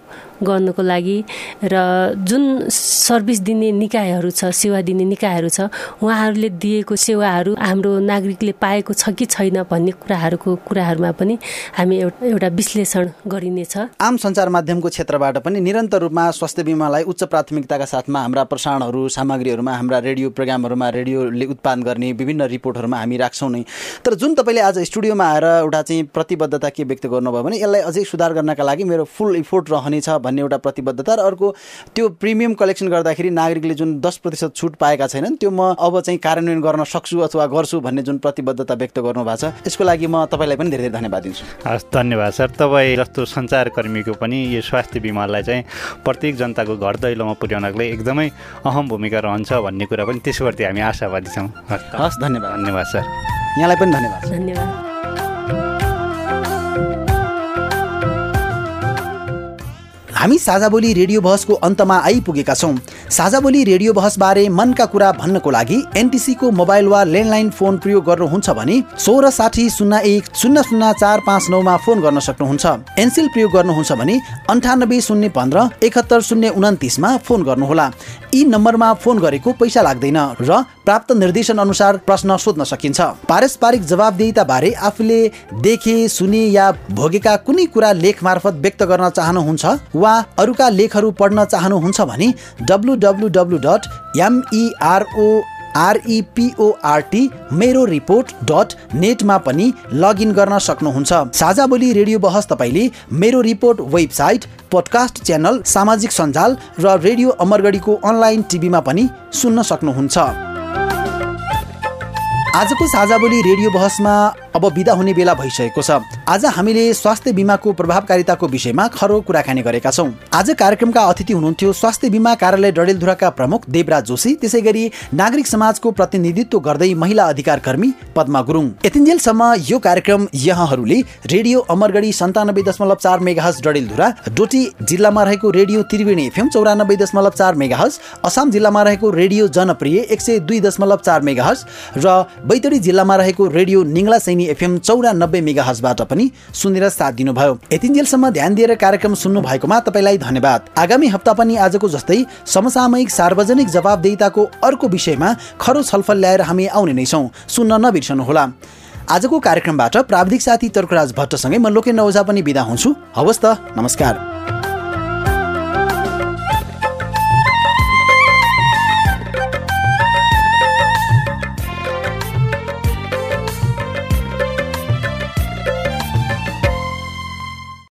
F: गर्नको लागि। र जुन सर्भिस दिने निकायहरू छ सेवा दिने निकायहरू छ उहाँहरूले दिएको सेवाहरू हाम्रो नागरिकले पाएको छ कि छैन भन्ने कुराहरूको कुराहरूमा पनि हामी एउटा विश्लेषण गरिनेछ।
B: आम सञ्चार माध्यमको क्षेत्रबाट पनि निरन्तर रूपमा स्वास्थ्य बिमालाई उच्च प्राथमिकताका साथमा हाम्रा प्रसारणहरू सामग्रीहरूमा हाम्रा रेडियो प्रोग्रामहरूमा रेडियोले उत्पादन गर्ने विभिन्न रिपोर्टहरूमा हामी राख्छौँ नै। तर जुन तपाईँले आज स्टुडियोमा आएर एउटा चाहिँ प्रतिबद्धता के व्यक्त गर्नुभयो भने यसलाई अझै सुधार गर्नका लागि मेरो फुल इफोर्ट रहनेछ भन्ने एउटा प्रतिबद्धता र अर्को त्यो प्रिमियम कलेक्सन गर्दाखेरि नागरिकले जुन दस प्रतिशत छुट पाएका छैनन् त्यो म अब चाहिँ कार्यान्वयन गर्न सक्छु अथवा गर्छु भन्ने जुन प्रतिबद्धता व्यक्त गर्नुभएको छ। यसको लागि म तपाईँलाई पनि धेरै धेरै धन्यवाद दिन्छु।
D: हस् धन्यवाद सर। तपाईँ जस्तो सञ्चारकर्मीको पनि यो स्वास्थ्य बिमालाई चाहिँ प्रत्येक जनताको घर दैलोमा पुर्याउनको लागि एकदमै अहम भूमिका रहन्छ भन्ने कुरा पनि त्यसप्रति हामी आशावादी छौँ।
B: हस् धन्यवाद।
D: धन्यवाद सर।
B: यहाँलाई पनि धन्यवाद।
F: धन्यवाद।
B: हामी साझा बोली रेडियो बहसको अन्तमा आइपुगेका छौँ। साझा बोली रेडियो बहसबारे मनका कुरा भन्नको लागि एनटिसीको मोबाइल वा ल्यान्डलाइन फोन प्रयोग गर्नुहुन्छ भने सोह्र साठी शून्य एक शून्य शून्य चार पाँच नौमा फोन गर्न सक्नुहुन्छ। एनसिल प्रयोग गर्नुहुन्छ भने अन्ठानब्बे शून्य पन्ध्र एकहत्तर शून्य उन्तिसमा फोन गर्नुहोला। यी नम्बरमा फोन गरेको पैसा लाग्दैन र प्राप्त निर्देशन अनुसार प्रश्न सोध्न सकिन्छ। पारस्परिक जवाबदेहिता बारे आफूले देखे सुने या भोगेका कुनै कुरा लेख मार्फत व्यक्त गर्न चाहनुहुन्छ वा अरूका लेखहरू पढ्न चाहनुहुन्छ भने W W W dot MERO REPORT Mero report dot नेटमा पनि लगइन गर्न सक्नुहुन्छ। साझा बोली रेडियो बहस तपाईँले मेरो रिपोर्ट वेबसाइट पोडकास्ट च्यानल सामाजिक सञ्जाल र रेडियो अमरगढीको अनलाइन टिभीमा पनि सुन्न सक्नुहुन्छ। आजको साझा बोली रेडियो बहसमा अब बिदा हुने बेला भइसकेको छ। आज हामीले स्वास्थ्य बिमाको प्रभावकारिताको विषयमा खरो कुराकानी गरेका छौँ। आज कार्यक्रमका अतिथि हुनुहुन्थ्यो स्वास्थ्य बिमा कार्यालय डडेलधुराका प्रमुख देवराज जोशी त्यसै गरी नागरिक समाजको प्रतिनिधित्व गर्दै महिला अधिकार कर्मी पद्मा गुरुङ। यतिन्जेलसम्म यो कार्यक्रम यहाँहरूले रेडियो अमरगढी सन्तानब्बे दशमलव चार मेगाहज डडेलधुरा डोटी जिल्लामा रहेको रेडियो त्रिवेणी एफएम चौरानब्बे दशमलव चार मेगाहज असम जिल्लामा रहेको रेडियो जनप्रिय एक सय दुई दशमलव चार मेगाहज र बैतडी जिल्लामा रहेको रेडियो निङ्ला सैनी एफएम चौरानब्बे मेगा हजबाट पनि सुनेर साथ दिनुभयो। यतिन्जेलसम्म ध्यान दिएर कार्यक्रम सुन्नु भएकोमा तपाईँलाई धन्यवाद। आगामी हप्ता पनि आजको जस्तै समसामयिक सार्वजनिक जवाबदेहिताको अर्को विषयमा खरो छलफल ल्याएर हामी आउने नै छौँ। सुन्न नबिर्सनुहोला। आजको कार्यक्रमबाट प्राविधिक साथी तर्कराज भट्टसँगै म लोकेन्द्र ओझा पनि बिदा हुन्छु। हवस् त नमस्कार।